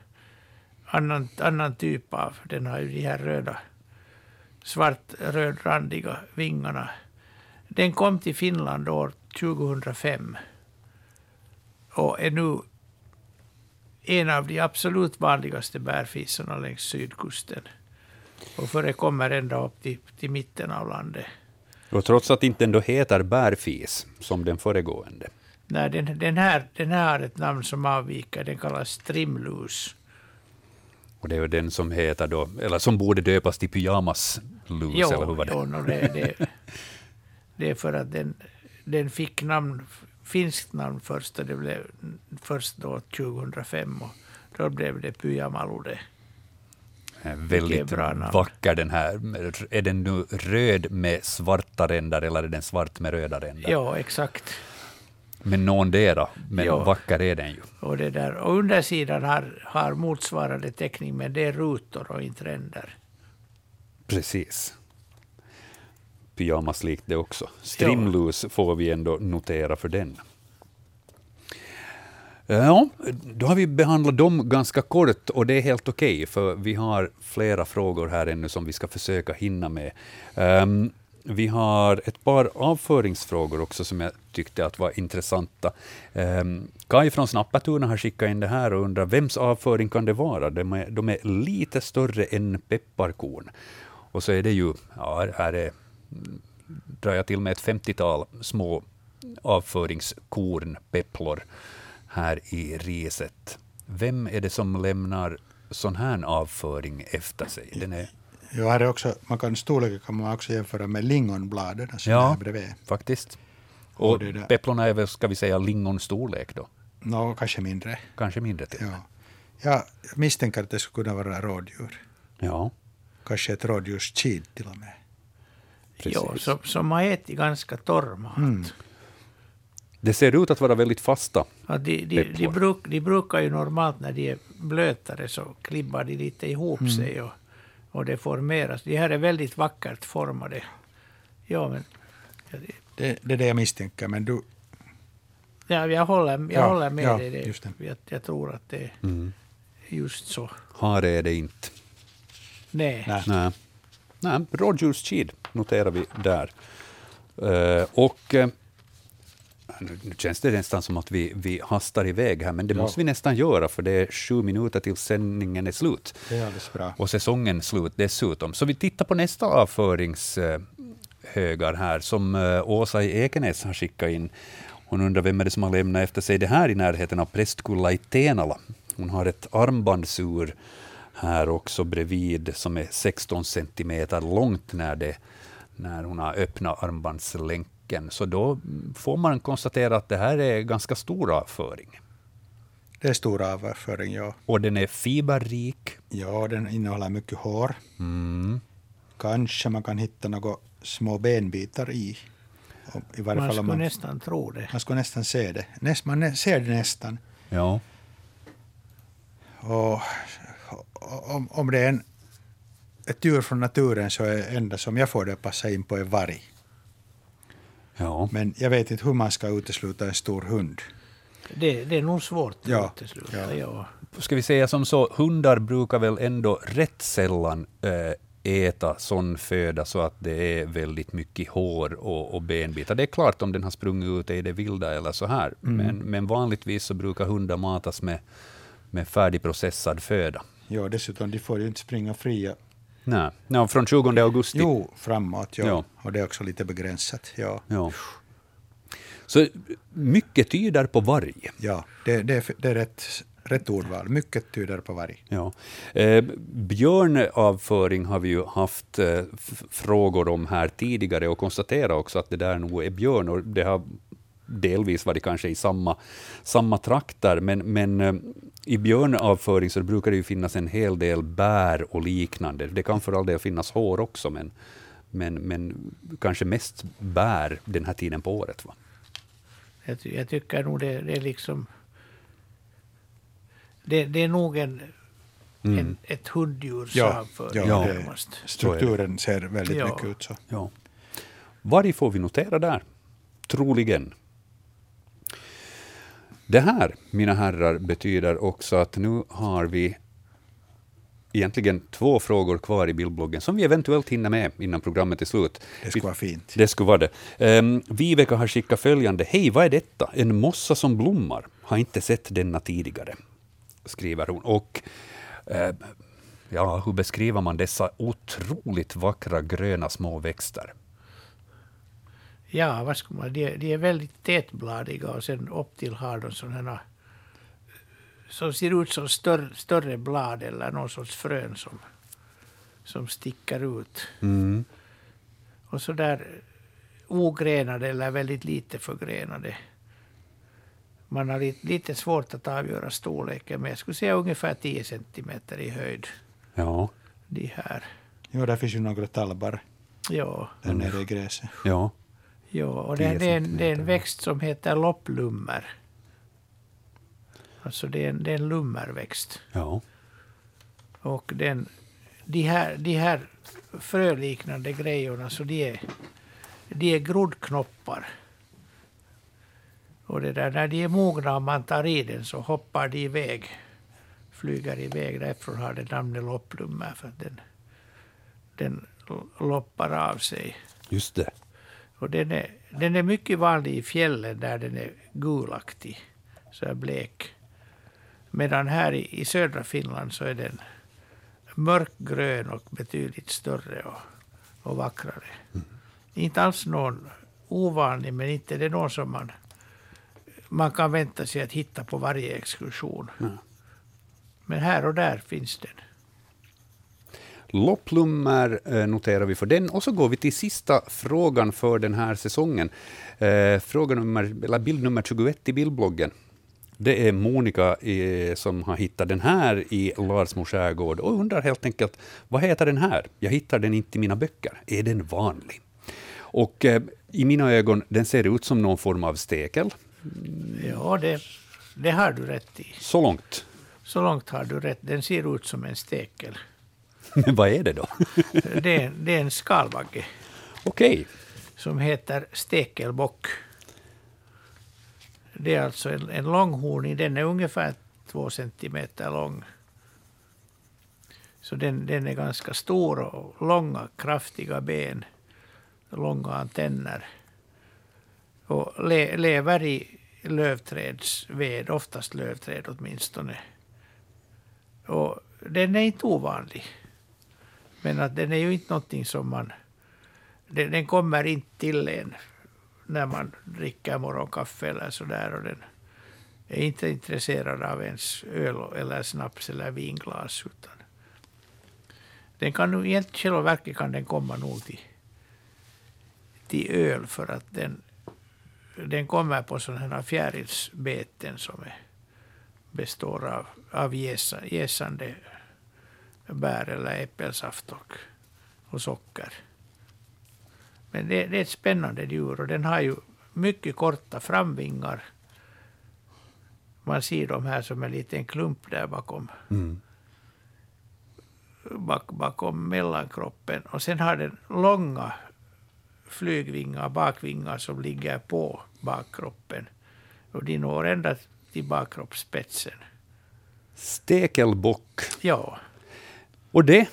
annan, annan typ av... Den har ju de här röda, svart-rödrandiga vingarna. Den kom till Finland år 2005 och är nu en av de absolut vanligaste bärfisarna längs sydkusten. Och förekommer ända upp till, till mitten av landet. Och trots att inte ändå heter bärfis som den föregående. Nej, den, den, här, den här har ett namn som avviker. Den kallas trimlus. Och det är ju den som heter då, eller som borde döpas till pyjamaslus, eller hur var det? Jo, no, det, det, det är för att den, den fick namn, finskt namn först, och det blev först då 2005. Och då blev det Pyjamalu det. Eh, Väldigt bra namn. vacker den här. Är den nu röd med svarta ränder eller är den svart med röda ränder? Ja, exakt. Men någondera, men Ja. vacker är den ju. Och, det där. och undersidan har, har motsvarande teckning, men det är rutor och inte ränder. Precis. Pyjamaslikt det också. Strimlus får vi ändå notera för den. Ja, då har vi behandlat dem ganska kort och det är helt okej, för vi har flera frågor här ännu som vi ska försöka hinna med. Um, vi har ett par avföringsfrågor också som jag tyckte att var intressanta. Um, Kai från Snappatuna har skickat in det här och undrar vems avföring kan det vara? De är, de är lite större än pepparkorn. Och så är det ju, ja, här är, drar jag till med ett 50-tal små avföringskorn, pepplor, här i riset. Vem är det som lämnar sån här avföring efter sig? Den är, Ja, här är också, man kan, storleken kan man också jämföra med lingonbladen som Ja. är bredvid. faktiskt. Och pepplorna är väl, ska vi säga, lingonstorlek då? Nå, kanske mindre. Kanske mindre till och. Ja. Jag misstänker att det skulle kunna vara rådjur. Ja, Kanske ett rådjurskid till och med. Jo, precis. som, som har ätit ganska torr mat. Mm. Det ser ut att vara väldigt fasta. Ja, de, de, de, bruk, de brukar ju normalt när de är blötare så klibbar de lite ihop Mm. sig och, och det formeras. De här är väldigt vackert formade. Ja, men ja, det- Det, det är det jag misstänker, men du... ja, jag håller, jag Ja, håller med ja, dig. Det, just det. Jag, jag tror att det är Mm. just så. Hare är det inte. Nej. Nej. Nej. Nej, rådjurskid noterar vi där. Eh, och eh, nu känns det nästan som att vi, vi hastar iväg här, men det Ja. måste vi nästan göra, för det är sju minuter till sändningen är slut. Det är alldeles bra. Och säsongen slut dessutom. Så vi tittar på nästa avföringshögar här, som eh, Åsa i Ekenäs har skickat in. Hon undrar vem är det som har lämnat efter sig det här i närheten av Prästkulla i Tenala. Hon har ett armbandsur här också bredvid som är 16 centimeter långt när, det, när hon har öppnat armbandslänken. Så då får man konstatera att det här är ganska stor avföring. Det är stor avföring, ja. Och den är fiberrik. Ja, den innehåller mycket hår. Mm. Kanske man kan hitta några små benbitar i. I varje Man fall skulle man, nästan tro det. man skulle nästan se det. Näst, man ser det nästan. Ja. Och, om, om det är en, ett djur från naturen så är det enda som jag får det att passa in på en varg. Ja. Men jag vet inte hur man ska utesluta en stor hund. Det, det är nog svårt att Ja, utesluta. ja. Ja. ska vi säga som så, hundar brukar väl ändå rätt sällan eh, äta sån föda så att det är väldigt mycket hår och, och benbitar. Det är klart om den har sprungit ut i det vilda eller så här, men, men vanligtvis så brukar hundar matas med, med färdigprocessad föda. Ja, dessutom, de får ju inte springa fria. Nej, no, från 20 augusti. Jo, framåt, ja. Ja. Och det är också lite begränsat. Ja, Ja. Så mycket tyder på varg. ja det, det, är, det är rätt, rätt ordval. Mycket tyder på varg. Ja. Eh, björnavföring har vi ju haft eh, frågor om här tidigare och konstaterat också att det där nog är björn. Och det har delvis varit kanske i samma, samma trakter, men, men eh, i björnavföring så brukar det ju finnas en hel del bär och liknande. Det kan för all del finnas hår också, men, men, men kanske mest bär den här tiden på året. Va? Jag, ty- jag tycker nog det, det är liksom... Det, det är nog en, en, ett hunddjurs Ja, avföring ja, det, närmast. strukturen ser väldigt Ja. mycket ut så. Ja. Varg får vi notera där, troligen. Det här, mina herrar, betyder också att nu har vi egentligen två frågor kvar i bildbloggen som vi eventuellt hinner med innan programmet är slut. Det skulle vara fint. Det skulle vara det. Um, Viveka har skickat följande. Hej, vad är detta? En mossa som blommar. Har inte sett denna tidigare, skriver hon. Och eh, ja, hur beskriver man dessa otroligt vackra gröna små växter? Ja, vad ska man, de, de är väldigt tätbladiga och sen upp till har de sådana här som ser ut som större, större blad eller någon sorts frön som, som sticker ut. Mm. Och så där ogrenade eller väldigt lite förgrenade. Man har lite, lite svårt att avgöra storleken, men jag skulle säga ungefär 10 centimeter i höjd. Ja, De här. Jo, där finns ju några talbar Ja, där nere i gräset. ja. Ja och 10 det, är en, det är en växt som heter lopplummer. Alltså det är en, det är en lummerväxt. ja. Och den, de, här, de här fröliknande grejerna, så de är, de är groddknoppar. Och det där, när de är mogna och man tar i den så hoppar de iväg. Flyger iväg. Därifrån har det namnet lopplummer. För att den, den loppar av sig. Just det. Och den är, den är mycket vanlig i fjällen där den är gulaktig. Så är blek. Medan här i, i södra Finland så är den mörkgrön och betydligt större och, och vackrare. Inte alls någon ovanlig, men inte det är någon som man, man kan vänta sig att hitta på varje exkursion. Men här och där finns den. Lopplummer eh, noterar vi för den. Och så går vi till sista frågan för den här säsongen. Eh, fråga nummer, eller bild nummer 21 i bildbloggen. Det är Monica eh, som har hittat den här i Larsmo skärgård och undrar helt enkelt, vad heter den här? Jag hittar den inte i mina böcker. Är den vanlig? Och eh, i mina ögon, den ser ut som någon form av stekel. Ja, det, det har du rätt i. Så långt. Så långt har du rätt. Den ser ut som en stekel. Men vad är det då? Det är, det är en skalbagge Okej. som heter stekelbock. Det är alltså en, en långhornig, den är ungefär två centimeter lång. Så den, den är ganska stor och långa, kraftiga ben, långa antenner. Och le, lever i lövträdsved, oftast lövträd åtminstone. Och den är inte ovanlig. Men att den är ju inte någonting som man... Den, den kommer inte till en när man dricker morgonkaffe eller sådär. Och den är inte intresserad av ens öl eller snaps eller vinglas. Utan den kan nog, egentligen själva verket kan den komma nog till, till öl för att den, den kommer på sådana här fjärilsbeten som är, består av, av jäsa, jäsande bär eller äppelsaft och, och socker. Men det, det är ett spännande djur och den har ju mycket korta framvingar. Man ser de här som en liten klump där bakom, Mm. bak, bakom mellankroppen. Och sen har den långa flygvingar, bakvingar som ligger på bakkroppen. Och de når ända till bakkroppsspetsen. Stekelbock. Ja, och det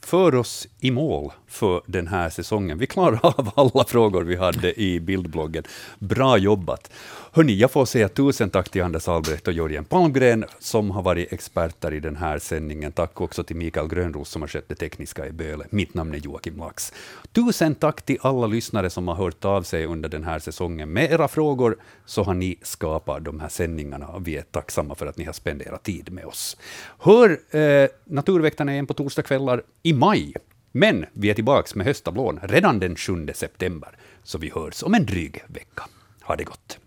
för oss i mål för den här säsongen. Vi klarar av alla frågor vi hade i bildbloggen. Bra jobbat! Hörni, jag får säga tusen tack till Anders Albrecht och Jörgen Palmgren som har varit experter i den här sändningen. Tack också till Mikael Grönros som har skött det tekniska i Böle. Mitt namn är Joakim Lax. Tusen tack till alla lyssnare som har hört av sig under den här säsongen. Med era frågor så har ni skapat de här sändningarna och vi är tacksamma för att ni har spenderat tid med oss. Hör eh, Naturväktarna igen på torsdagskvällar i maj. Men vi är tillbaka med hösttablån redan den 7 september, så vi hörs om en dryg vecka. Ha det gott!